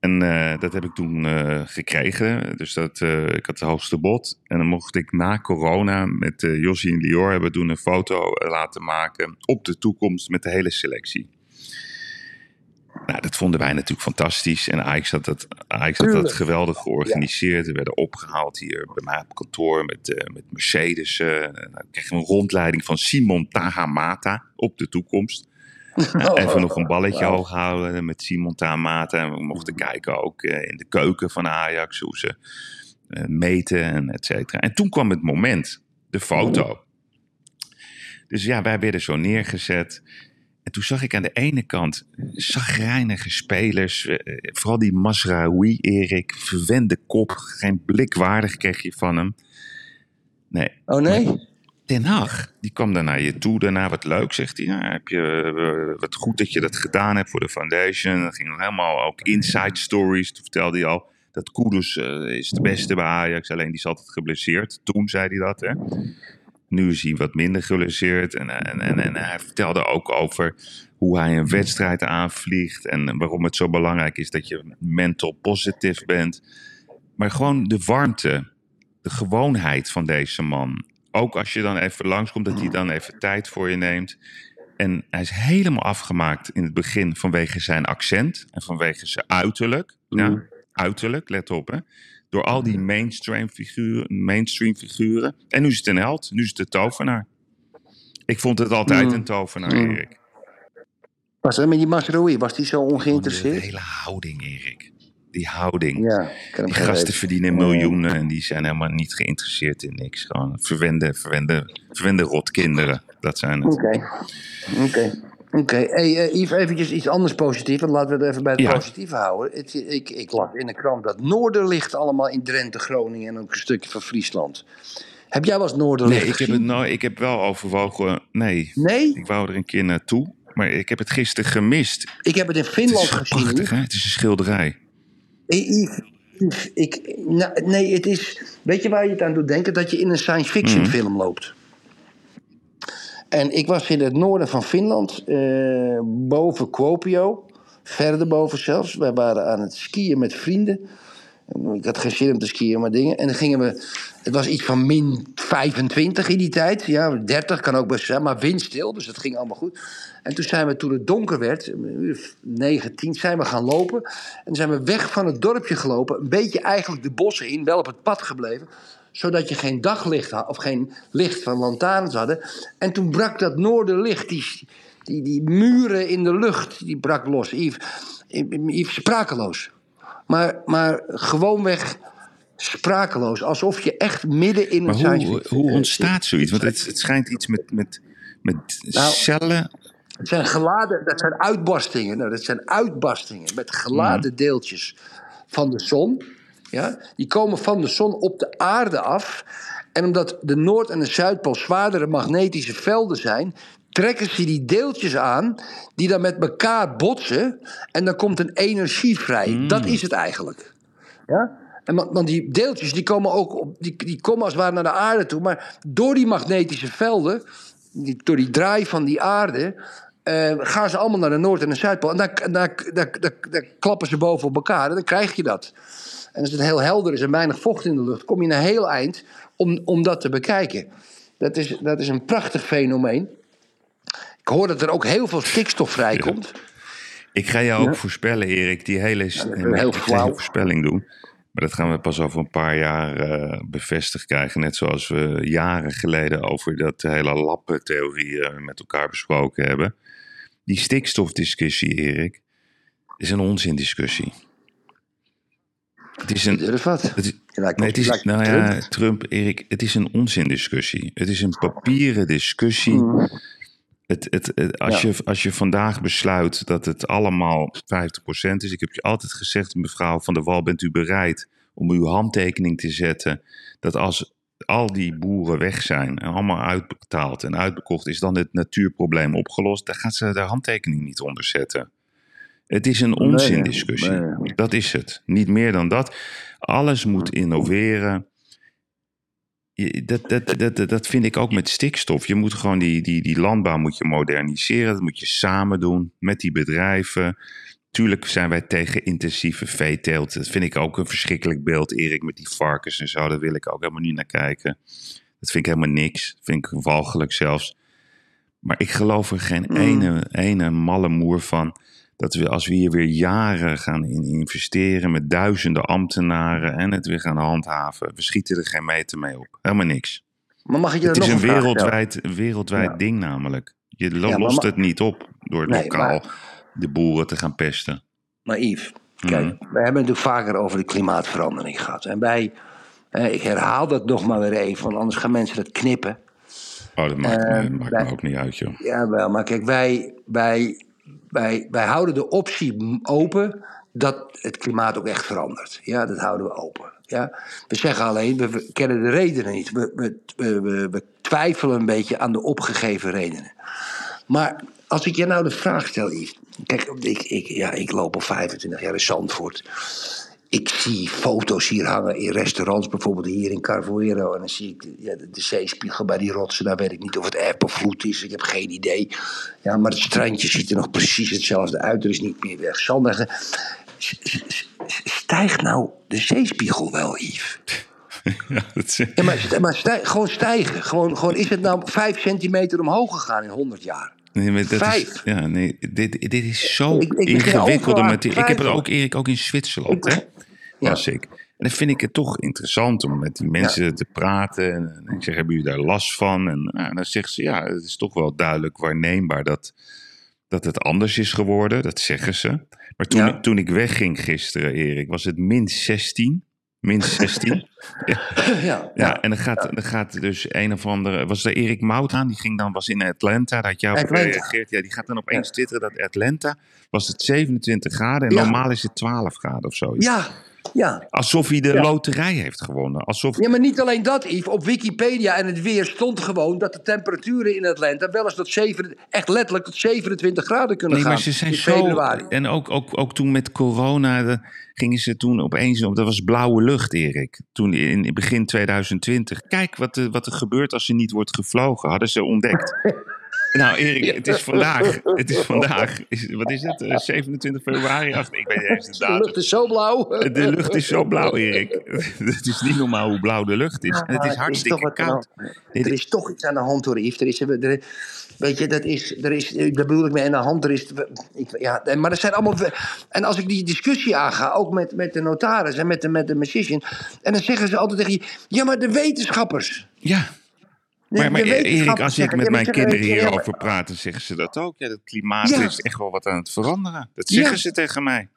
En eh, dat heb ik toen eh, gekregen. Dus dat, eh, ik had het hoogste bod. En dan mocht ik na corona met eh Jossie en Lior hebben toen een foto eh, laten maken op de toekomst met de hele selectie. Nou, dat vonden wij natuurlijk fantastisch. En Ajax had dat, Ajax had dat geweldig georganiseerd. We werden opgehaald hier bij mij op kantoor met, eh, met Mercedes. eh dan kregen we een rondleiding van Simon Tahamata op de toekomst. Nou, Even nog een balletje hoog houden met Simon Tahamata. En we mochten kijken ook eh, in de keuken van Ajax hoe ze eh, meten en et cetera. En toen kwam het moment, de foto. Dus ja, wij werden zo neergezet. En toen zag ik aan de ene kant zagrijnige spelers. eh, vooral die Masraoui, Erik. Verwende kop. Geen blik waardig kreeg je van hem. Nee,
Oh nee?
Den Haag, die kwam dan naar je toe. Daarna wat leuk, zegt hij. Heb je, eh, wat goed dat je dat gedaan hebt voor de foundation. Dan ging helemaal ook inside stories. Toen vertelde hij al dat Kudus eh, is de beste bij Ajax. Alleen die is altijd geblesseerd. Toen zei hij dat, hè. Nu is hij wat minder geblesseerd. En, en, en, en hij vertelde ook over hoe hij een wedstrijd aanvliegt. En waarom het zo belangrijk is dat je mental positief bent. Maar gewoon de warmte, de gewoonheid van deze man. Ook als je dan even langskomt, dat hij dan even tijd voor je neemt. En hij is helemaal afgemaakt in het begin vanwege zijn accent en vanwege zijn uiterlijk. Ja,
Mm.
uiterlijk, let op hè. Door al die mainstream figuren, mainstream figuren. En nu is het een held, nu is het de tovenaar. Ik vond het altijd
Mm.
een tovenaar,
Mm.
Erik.
Was dat met die Masroei? Was die zo
Gewoon De
ongeïnteresseerd?
hele houding, Erik. Die houding.
Ja, ik kan hem
Die gasten verdienen miljoenen en die zijn helemaal niet geïnteresseerd in niks. Gewoon verwende, verwende, verwende rotkinderen. Dat zijn het.
Oké, oké. Oké, hey, eh, Yves, eventjes iets anders positiefs. Want laten we het even bij het
Ja.
positieve houden. Het, ik, ik las in de krant dat Noorderlicht allemaal in Drenthe, Groningen en ook een stukje van Friesland. Heb jij wel eens Noorderlicht
Nee, ik heb, het nou, ik heb wel overwogen. Nee,
Nee?
ik wou er een keer naartoe. Maar ik heb het gisteren gemist.
Ik heb het in
Het
Finland
is zo
gezien.
prachtig, hè? Het is een schilderij.
Hey, Yves, Yves, ik, nou, nee, het is. Weet je waar je het aan doet denken? Dat je in een science fiction
Mhm.
film loopt. En ik was in het noorden van Finland, eh, boven Kuopio, verder boven zelfs. Wij waren aan het skiën met vrienden. Ik had geen zin om te skiën, maar dingen. En dan gingen we. Het was iets van min 25 in die tijd. Ja, 30 kan ook best zijn, maar windstil. Dus dat ging allemaal goed. En toen zijn we, toen het donker werd, uur of 9, 10, zijn we gaan lopen. En zijn we weg van het dorpje gelopen. Een beetje eigenlijk de bossen in, wel op het pad gebleven. Zodat je geen daglicht had, of geen licht van lantaarns hadden. En toen brak dat noorderlicht, die, die, die muren in de lucht, die brak los. Yves, Yves sprakeloos. Maar, maar gewoonweg sprakeloos. Alsof je echt midden in een science
hoe, hoe ontstaat zoiets? Want het, het schijnt iets met, met, met
Nou,
cellen.
Het zijn geladen, dat zijn uitbarstingen. Nou, dat zijn uitbarstingen met geladen
Mhm.
deeltjes van de zon. Ja? Die komen van de zon op de aarde af. En omdat de Noord- en de Zuidpool zwaardere magnetische velden zijn, trekken ze die deeltjes aan, die dan met elkaar botsen. En dan komt een energie vrij.
Mm.
Dat is het eigenlijk. Ja? En want, die deeltjes die komen ook op, die, die komen als het ware naar de aarde toe. Maar door die magnetische velden, die, door die draai van die aarde, eh, gaan ze allemaal naar de Noord- en de Zuidpool. En daar, daar, daar, daar, daar klappen ze boven op elkaar en dan krijg je dat. En als het heel helder is en weinig vocht in de lucht, kom je een heel eind om, om dat te bekijken. Dat is, dat is een prachtig fenomeen. Ik hoor dat er ook heel veel stikstof vrijkomt.
Ik ga jou ook
Ja.
voorspellen, Erik. Die hele nee,
heel
voorspelling doen. Maar dat gaan we pas over een paar jaar eh, bevestigd krijgen. Net zoals we jaren geleden over dat hele lappentheorie eh, met elkaar besproken hebben. Die stikstofdiscussie, Erik, is een onzindiscussie. Het is een,
wat.
het is, Nee, het is, nou
Trump.
ja, Trump, Erik, het is een onzindiscussie. Het is een papieren discussie.
Mhm.
Het, het, het- als,
Ja.
je, als je vandaag besluit dat het allemaal 50% is. Ik heb je altijd gezegd, mevrouw Van der Wal, bent u bereid om uw handtekening te zetten. Dat als al die boeren weg zijn en allemaal uitbetaald en uitbekocht, is dan het natuurprobleem opgelost. Daar gaat ze de handtekening niet onder zetten. Het is een onzindiscussie.
nee, nee.
Dat is het. Niet meer dan dat. Alles moet innoveren. Je- Dat, dat, dat, dat, dat vind ik ook met stikstof. Je moet gewoon die, die, die landbouw moet je moderniseren. Dat moet je samen doen met die bedrijven. Tuurlijk zijn wij tegen intensieve veeteelt. Dat vind ik ook een verschrikkelijk beeld, Erik, met die varkens en zo. Daar wil ik ook helemaal niet naar kijken. Dat vind ik helemaal niks. Dat vind ik walgelijk zelfs. Maar ik geloof er geen
Mm.
ene, ene malle moer van dat we als we hier weer jaren gaan in investeren met duizenden ambtenaren en het weer gaan handhaven, we schieten er geen meter mee op. Helemaal niks.
Maar mag ik je
Het is
nog
een
vraag
wereldwijd, wereldwijd
Ja.
ding namelijk. Je
Ja,
lost het niet op door
Nee,
lokaal de boeren te gaan pesten.
Maar Yves, kijk,
Mhm.
we hebben het natuurlijk vaker over de klimaatverandering gehad. En wij, eh, ik herhaal dat nog maar weer even, want anders gaan mensen dat knippen.
Oh, dat maakt,
Eh,
dat maakt
wij-
me ook niet uit, joh.
Ja, wel, maar kijk, wij, wij, wij, wij houden de optie open dat het klimaat ook echt verandert. Ja, dat houden we open. Ja? We zeggen alleen, we, kennen de redenen niet. We, we, we, twijfelen een beetje aan de opgegeven redenen. Maar als ik je nou de vraag stel. Kijk, ik, ik, ja, ik loop al 25 jaar in Zandvoort. Ik zie foto's hier hangen in restaurants, bijvoorbeeld hier in Carvoero. En dan zie ik ja, de, de zeespiegel bij die rotsen. Daar weet ik niet of het eb of vloed is. Ik heb geen idee. Ja, maar het strandje ziet er nog precies hetzelfde uit. Er is niet meer weg zand. S- s- s- Stijgt nou de zeespiegel wel, Yves?
Ja, dat is-
Ja, maar, maar gewoon stijgen. Gewoon, gewoon, is het nou vijf centimeter omhoog gegaan in 100 jaar?
Nee, maar dat is,
Vijf.
ja, nee, dit, dit is zo
Ik- ik
ingewikkelde materie. Ik heb het ook, Erik, ook in Zwitserland,
Ik-
hè?
Ja.
Was ik. En dan vind ik het toch interessant om met die mensen te praten. En, en ik zeg, hebben jullie daar last van? En nou, dan zeggen ze, ja, het is toch wel duidelijk waarneembaar dat, dat het anders is geworden. Dat zeggen ze. Maar toen,
Ja.
ik, toen ik wegging gisteren, Erik, was het min 16. Min 16.
Ja,
Ja, en dan gaat, dan gaat dus een of andere. Was er Erik Mout aan? Die ging dan, was in Atlanta. Dat had jou gereageerd. Ja, die gaat dan opeens twitteren dat Atlanta was het 27 graden. En normaal is het 12 graden of zo.
ja, ja.
Alsof hij de
Ja.
loterij heeft gewonnen. Alsof.
Ja, maar niet alleen dat, Yves. Op Wikipedia en het weer stond gewoon dat de temperaturen in Atlanta wel eens tot 7, echt letterlijk tot 27 graden kunnen
Nee,
gaan.
maar ze zijn
in
zo.
februari.
En ook, ook, ook toen met corona. de- gingen ze toen opeens. op- Dat was blauwe lucht, Erik. Toen in, in begin 2020. Kijk wat, er- wat er gebeurt als er niet wordt gevlogen. Hadden ze ontdekt. Nou, Erik, het is vandaag. Het is vandaag. Is, wat is het? Eh, 27 februari? Ach, ik weet niet eens de
De
datum.
lucht is zo blauw.
De lucht is zo blauw, Erik. Het is niet normaal hoe blauw de lucht is. En het is
toch
hartstikke
de
koud.
Er is toch iets aan de hand hoor, Yves. Er is, er, weet je, dat is, er is, daar bedoel ik mee aan de hand. Er is, ik, ja, maar er zijn allemaal... En als ik die discussie aanga, ook met, met de notaris en met de, met de magician... en dan zeggen ze altijd tegen je... Ja, maar de wetenschappers...
Ja. Maar, maar Erik, als ik met mijn kinderen hierover praat, dan zeggen ze dat ook. Ja, het klimaat
Ja.
is echt wel wat aan het veranderen. Dat zeggen
Ja.
ze tegen mij.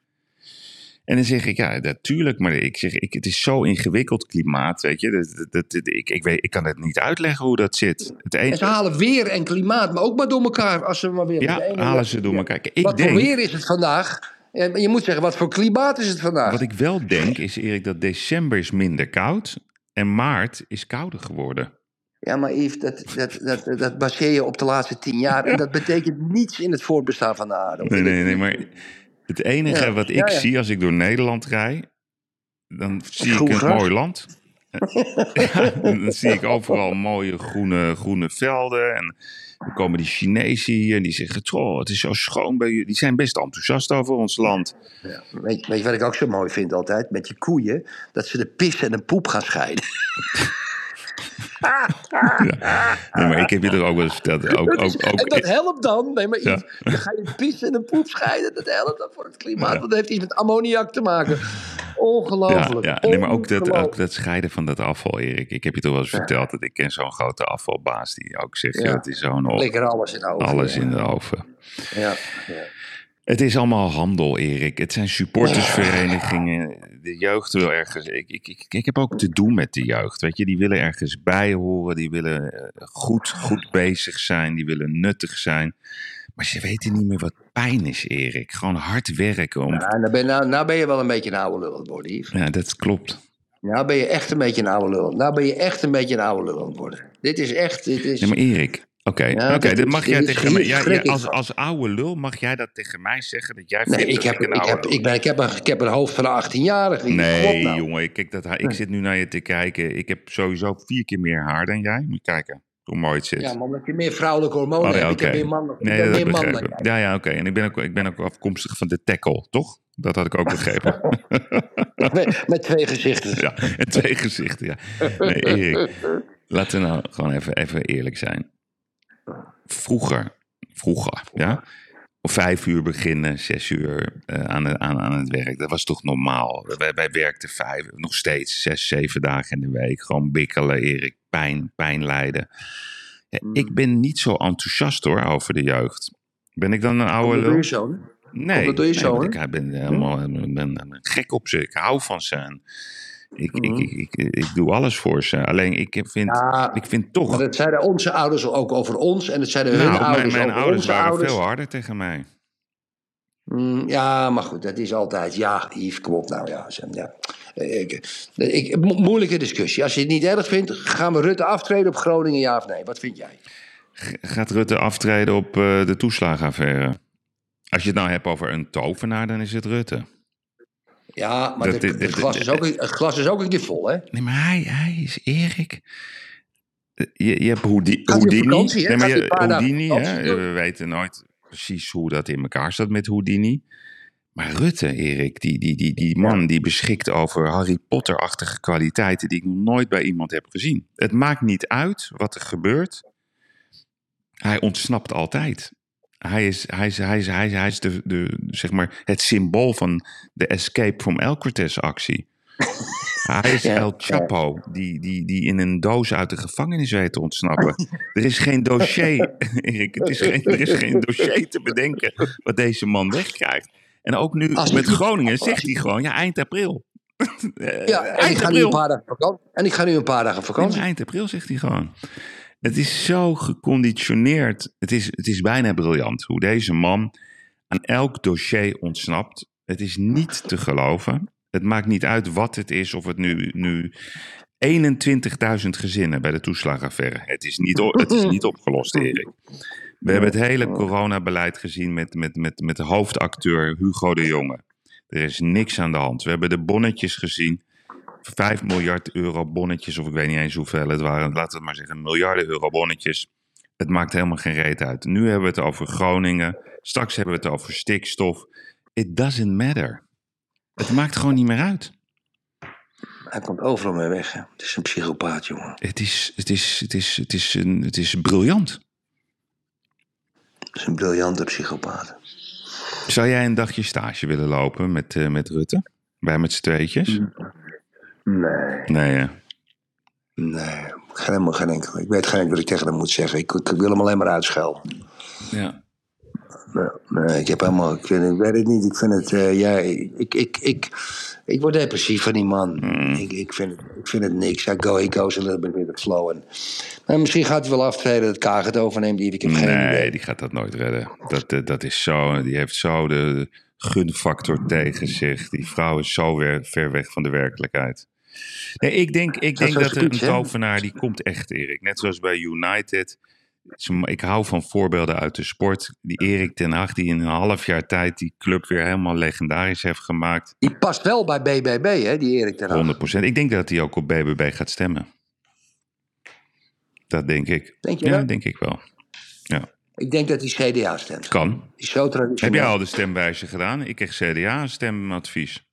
En dan zeg ik, ja, natuurlijk. Maar ik zeg, ik, het is zo ingewikkeld klimaat, weet je. Dat, dat, dat- ik, ik, weet, ik kan het niet uitleggen hoe dat zit. Het
En ze halen weer en klimaat, maar ook maar door elkaar als ze maar willen.
ja,
ene-
halen ze door elkaar. Ik
wat voor
denk,
weer is het vandaag? En je moet zeggen, wat voor klimaat is het vandaag?
wat ik wel denk, is Erik, dat december is minder koud. En maart is kouder geworden.
Ja, maar Yves, dat, dat, dat, dat baseer je op de laatste tien jaar. En dat betekent niets in het voortbestaan van de aarde.
Nee, nee, nee, maar het enige
Ja,
wat ik
ja, ja.
zie als ik door Nederland rij, dan zie ik een
gras.
mooi land. Ja, dan zie ik overal mooie groene, groene velden. En dan komen die Chinezen hier en die zeggen: Tjoh, het is zo schoon bij jullie. Die zijn best enthousiast over ons land.
Weet, weet je wat ik ook zo mooi vind altijd? Met je koeien, dat ze de pis en de poep gaan scheiden.
Nee, maar ik heb je er ook wel eens verteld. Ook,
Dat is-
ook, ook,
en dat helpt dan. Nee, maar
Ja.
Dan ga je pis en de poep scheiden. Dat helpt dan voor het klimaat.
Ja.
Dat heeft iets met ammoniak te maken.
ja,
Ongelooflijk.
ja. Nee, maar ook dat, ook dat scheiden van dat afval, Erik. Ik heb je toch wel eens verteld dat ik ken zo'n grote afvalbaas die ook zegt:
Ja.
ja. het is zo'n
Lekker alles in de oven.
alles
ja.
in de oven.
Ja, ja.
Het is allemaal handel, Erik. Het zijn supportersverenigingen. De jeugd wil ergens. Ik, ik, ik, ik heb ook te doen met de jeugd. Weet je, die willen ergens bij horen. Die willen eh, goed, goed bezig zijn. Die willen nuttig zijn. Maar ze weten niet meer wat pijn is, Erik. Gewoon hard werken. Om...
Ja, nou, ben, nou, nou ben je wel een beetje een oude lul.
Ja, dat klopt.
Nou ben je echt een beetje een oude lul. Nou ben je echt een beetje een oude lul worden. Dit is echt... Dit is...
Nee, maar Erik. Oké,
Ja, dit
dat mag jij tegen mij. als, als oude lul mag jij dat tegen mij zeggen dat jij
Nee, ik heb,
ik een
ik, heb, ik, ben, ik, heb een, ik heb een hoofd van een 18-jarige.
Nee,
nou.
jongen, ik, kijk dat, ik zit nu naar je te kijken. Ik heb sowieso vier keer meer haar dan jij. Moet je kijken hoe mooi het zit.
Ja, maar omdat je meer vrouwelijke hormonen
Oh, ja,
hebt. Ik heb meer man,
nee,
meer man dan jij.
Ja, ja, oké. En ik ben, ook, ik ben ook afkomstig van de tackle, toch? Dat had ik ook begrepen.
Met, met twee gezichten.
ja, en twee gezichten, ja. Nee, Erik, laten we nou gewoon even, even eerlijk zijn. Vroeger, vroeger, ja? vijf uur beginnen, zes uur uh, aan, aan, aan het werk. Dat was toch normaal? Wij, wij werkten vijf, nog steeds zes, zeven dagen in de week. Gewoon bikkelen, Erik, pijn, pijn lijden. Ja,
Mm.
Ik ben niet zo enthousiast hoor over de jeugd. Ben ik dan een oude
dat
lul? Nee,
je
nee, want
hè?
ik ben, helemaal, ik ben, ik ben gek op ze. Ik hou van ze. En Ik,
Mhm.
ik, ik, ik, ik doe alles voor ze. Alleen ik vind,
Ja,
ik vind toch...
Maar dat zeiden onze ouders ook over ons en dat zeiden hun
nou, mijn,
ouders
mijn
over
ouders
onze
waren
ouders.
veel harder tegen mij.
Mm, ja, maar goed, dat is altijd. Ja, Yves, kom op nou. Ja, Sam, ja. Ik, ik, mo- moeilijke discussie. Als je het niet erg vindt, gaan we Rutte aftreden op Groningen, ja of nee? Wat vind jij?
Gaat Rutte aftreden op eh, de toeslagenaffaire? Als je het nou hebt over een tovenaar, dan is het Rutte.
Ja, maar
Dat-
de-
dit-
het, glas is ook, het glas is ook een keer vol, hè?
Nee, maar hij, hij is Erik. Je, je hebt Houdini.
vakantie, hè?
Nee, maar je, Houdini, hè? we weten nooit precies hoe dat in elkaar staat met Houdini. Maar Rutte, Erik, die, die, die, die man die beschikt over Harry Potter-achtige kwaliteiten die ik nog nooit bij iemand heb gezien. Het maakt niet uit wat er gebeurt. Hij ontsnapt altijd. Hij is, hij is, hij is, hij is, hij is de, de, zeg maar het symbool van de Escape from Alcatraz actie. Hij is
Ja,
El Chapo, die, die, die in een doos uit de gevangenis weet te ontsnappen. Er is geen dossier, Erik, het is geen, er is geen dossier te bedenken wat deze man wegkrijgt. En ook nu
Als
met Groningen zegt hij gewoon, ja, eind april. Eh,
Ja, en ik,
eind
ga nu een
april.
paar dagen vakantie. en ik ga nu een paar dagen vakantie.
eind april zegt hij gewoon. Het is zo geconditioneerd. Het is, het is bijna briljant hoe deze man aan elk dossier ontsnapt. Het is niet te geloven. Het maakt niet uit wat het is, of het nu, nu 21.000 gezinnen bij de toeslagaffaire. Het is niet, het is niet opgelost, Erik. We hebben het hele coronabeleid gezien met, met, met, met hoofdacteur Hugo de Jonge. Er is niks aan de hand. We hebben de bonnetjes gezien. 5 miljard euro bonnetjes, of ik weet niet eens hoeveel het waren. Laten we het maar zeggen, miljarden euro bonnetjes. Het maakt helemaal geen reet uit. Nu hebben we het over Groningen. Straks hebben we het over stikstof. It doesn't matter. Het maakt gewoon niet meer uit.
Hij komt overal mee weg. Hè. Het is een psychopaat, jongen.
Het is, het is, het is, het is, een, het is briljant.
Het is een briljante psychopaat.
Zou jij een dagje stage willen lopen met, eh, met Rutte? Wij met z'n tweetjes?
Nee,
Nee, hè?
nee. Geen, helemaal geen enkel. Ik weet geen enkel wat ik tegen hem moet zeggen. Ik, ik wil hem alleen maar uitschelden.
Ja.
Nee, nee, ik heb helemaal, ik, vind, ik weet het niet. Ik vind het, eh, ja, ik, ik, ik, ik word depressief van die man. Ik, ik, vind het, ik vind het niks. I go, he goes a little bit with the flow. En, maar misschien gaat hij wel aftreden dat Kaag het overneemt. Die, ik heb geen
Nee,
idee.
die gaat dat nooit redden. Dat, eh, dat is zo, die heeft zo de gunfactor tegen zich. Die vrouw is zo weer ver weg van de werkelijkheid. Nee, ik denk, ik
Dat
denk dat er een tovenaar, die komt echt, Erik. Net zoals bij United. Ik hou van voorbeelden uit de sport. Die Erik ten Hag, die in een half jaar tijd die club weer helemaal legendarisch heeft gemaakt.
Die past wel bij BBB, hè, die Erik ten Hag.
100%. Ik denk dat hij ook op BBB gaat stemmen. Dat denk ik.
Denk je
ja,
dat?
denk ik wel. Ja,
Ik denk dat hij CDA stemt.
kan.
Die is zo
Heb jij al de stemwijze gedaan? Ik kreeg CDA een stemadvies.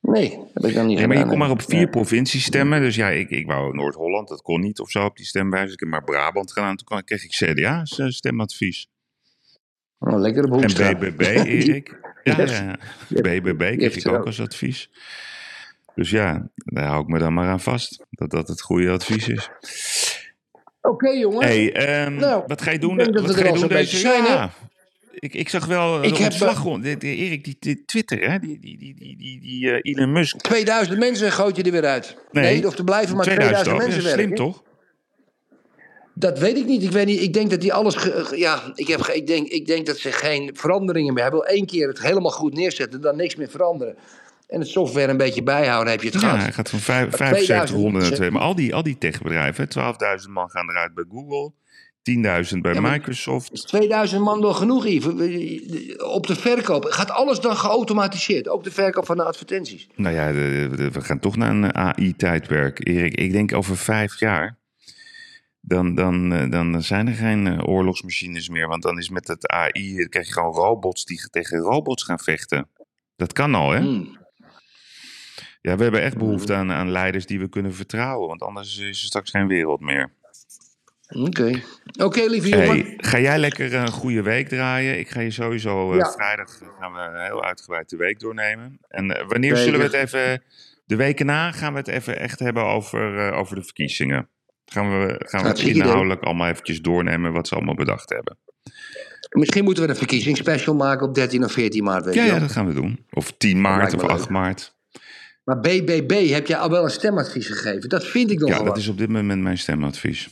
Nee, heb ik dan niet
Nee, maar je
gedaan,
kon maar op vier provincies stemmen. Dus ja, ik, ik wou Noord-Holland, dat kon niet of zo op die stemwijze. Ik heb maar Brabant gedaan. Toen kreeg ik CDA s- stemadvies.
Oh, lekkere
En
boodschap.
BBB, Erik. Ja,
Yes.
ja, ja. BBB kreeg ik ook als advies. Dus ja, daar hou ik me dan maar aan vast. Dat dat het goede advies is.
Oké, jongens.
hey, ehm,
Nou,
wat ga je doen? Wat ga je doen deze ja. Ik, ik zag wel
Ik
ik
heb,
ontslag. de, de, Erik, die, die Twitter, hè? Die, die, die, die, die, die eh, Elon Musk.
2000 mensen gooit je er weer uit. Nee, of er blijven maar 2000,
2000 ook.
mensen
Ja,
werken.
Slim toch?
Dat weet ik niet. Ik, weet niet. ik denk dat die alles. ge- ja, ik, heb, ik, denk, ik denk dat ze geen veranderingen meer hebben. Één keer het helemaal goed neerzetten, dan niks meer veranderen. En het software een beetje bijhouden, heb je het
Ja,
gehad.
hij gaat van vijf-
2000
7500 naar
mensen.
2. Maar al die, al die techbedrijven, hè, 12.000 man gaan eruit bij Google, 10.000 bij
Ja,
Microsoft.
2000 man wel genoeg, Yves. Op de verkoop. Gaat alles dan geautomatiseerd? Ook de verkoop van de advertenties.
Nou ja, we gaan toch naar een AI-tijdperk. Erik, ik denk over vijf jaar, dan, dan, eh, dan zijn er geen eh, oorlogsmachines meer. Want dan is met het AI, dan krijg je gewoon robots die tegen robots gaan vechten. Dat kan al, hè?
Hmm.
Ja, we hebben echt behoefte aan, aan leiders die we kunnen vertrouwen. Want anders is er straks geen wereld meer.
Oké. Oké, lieve jongen.
Hey, ga jij lekker een goede week draaien? Ik ga je sowieso eh,
Ja.
vrijdag gaan we heel uitgebreid de week doornemen. En eh, wanneer zullen we het even... De weken na gaan we het even echt hebben over, eh, over de verkiezingen. Gaan we, gaan we het
Hartstikke idee.
inhoudelijk allemaal eventjes doornemen wat ze allemaal bedacht hebben.
Misschien moeten we een verkiezingsspecial maken op 13 of 14 maart. Weet
Ja,
je
ja, dat gaan we doen. Of 10 maart of
me
8
leuk.
maart.
Maar BBB heb jij al wel een stemadvies gegeven. Dat vind ik nog
Ja, dat is op dit moment mijn stemadvies.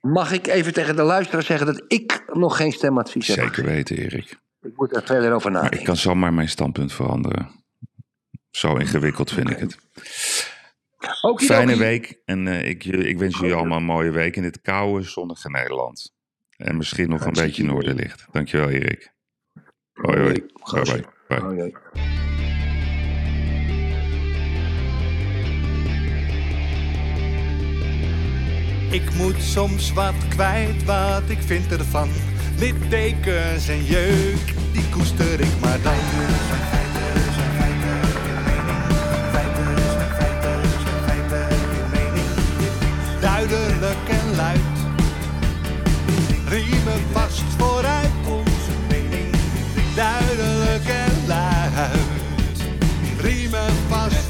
Mag ik even tegen de luisteraar zeggen dat ik nog geen stemadvies heb?
Zeker weten, Erik.
Ik moet er verder over
Maar ik
nadenken.
kan zomaar mijn standpunt veranderen. Zo ingewikkeld vind ik het. Fijne week en eh, ik, ik wens jullie allemaal een mooie week in dit koude, zonnige Nederland. En misschien nog een beetje noorderlicht. Dankjewel, Erik. Hoi, hoi. Bye. bye.
Ik moet soms wat kwijt wat ik vind ervan. Littekens en jeuk, die koester ik maar dan. Duidelijk en luid. Riemen vast vooruit onze mening. Duidelijk en luid. Riemen vast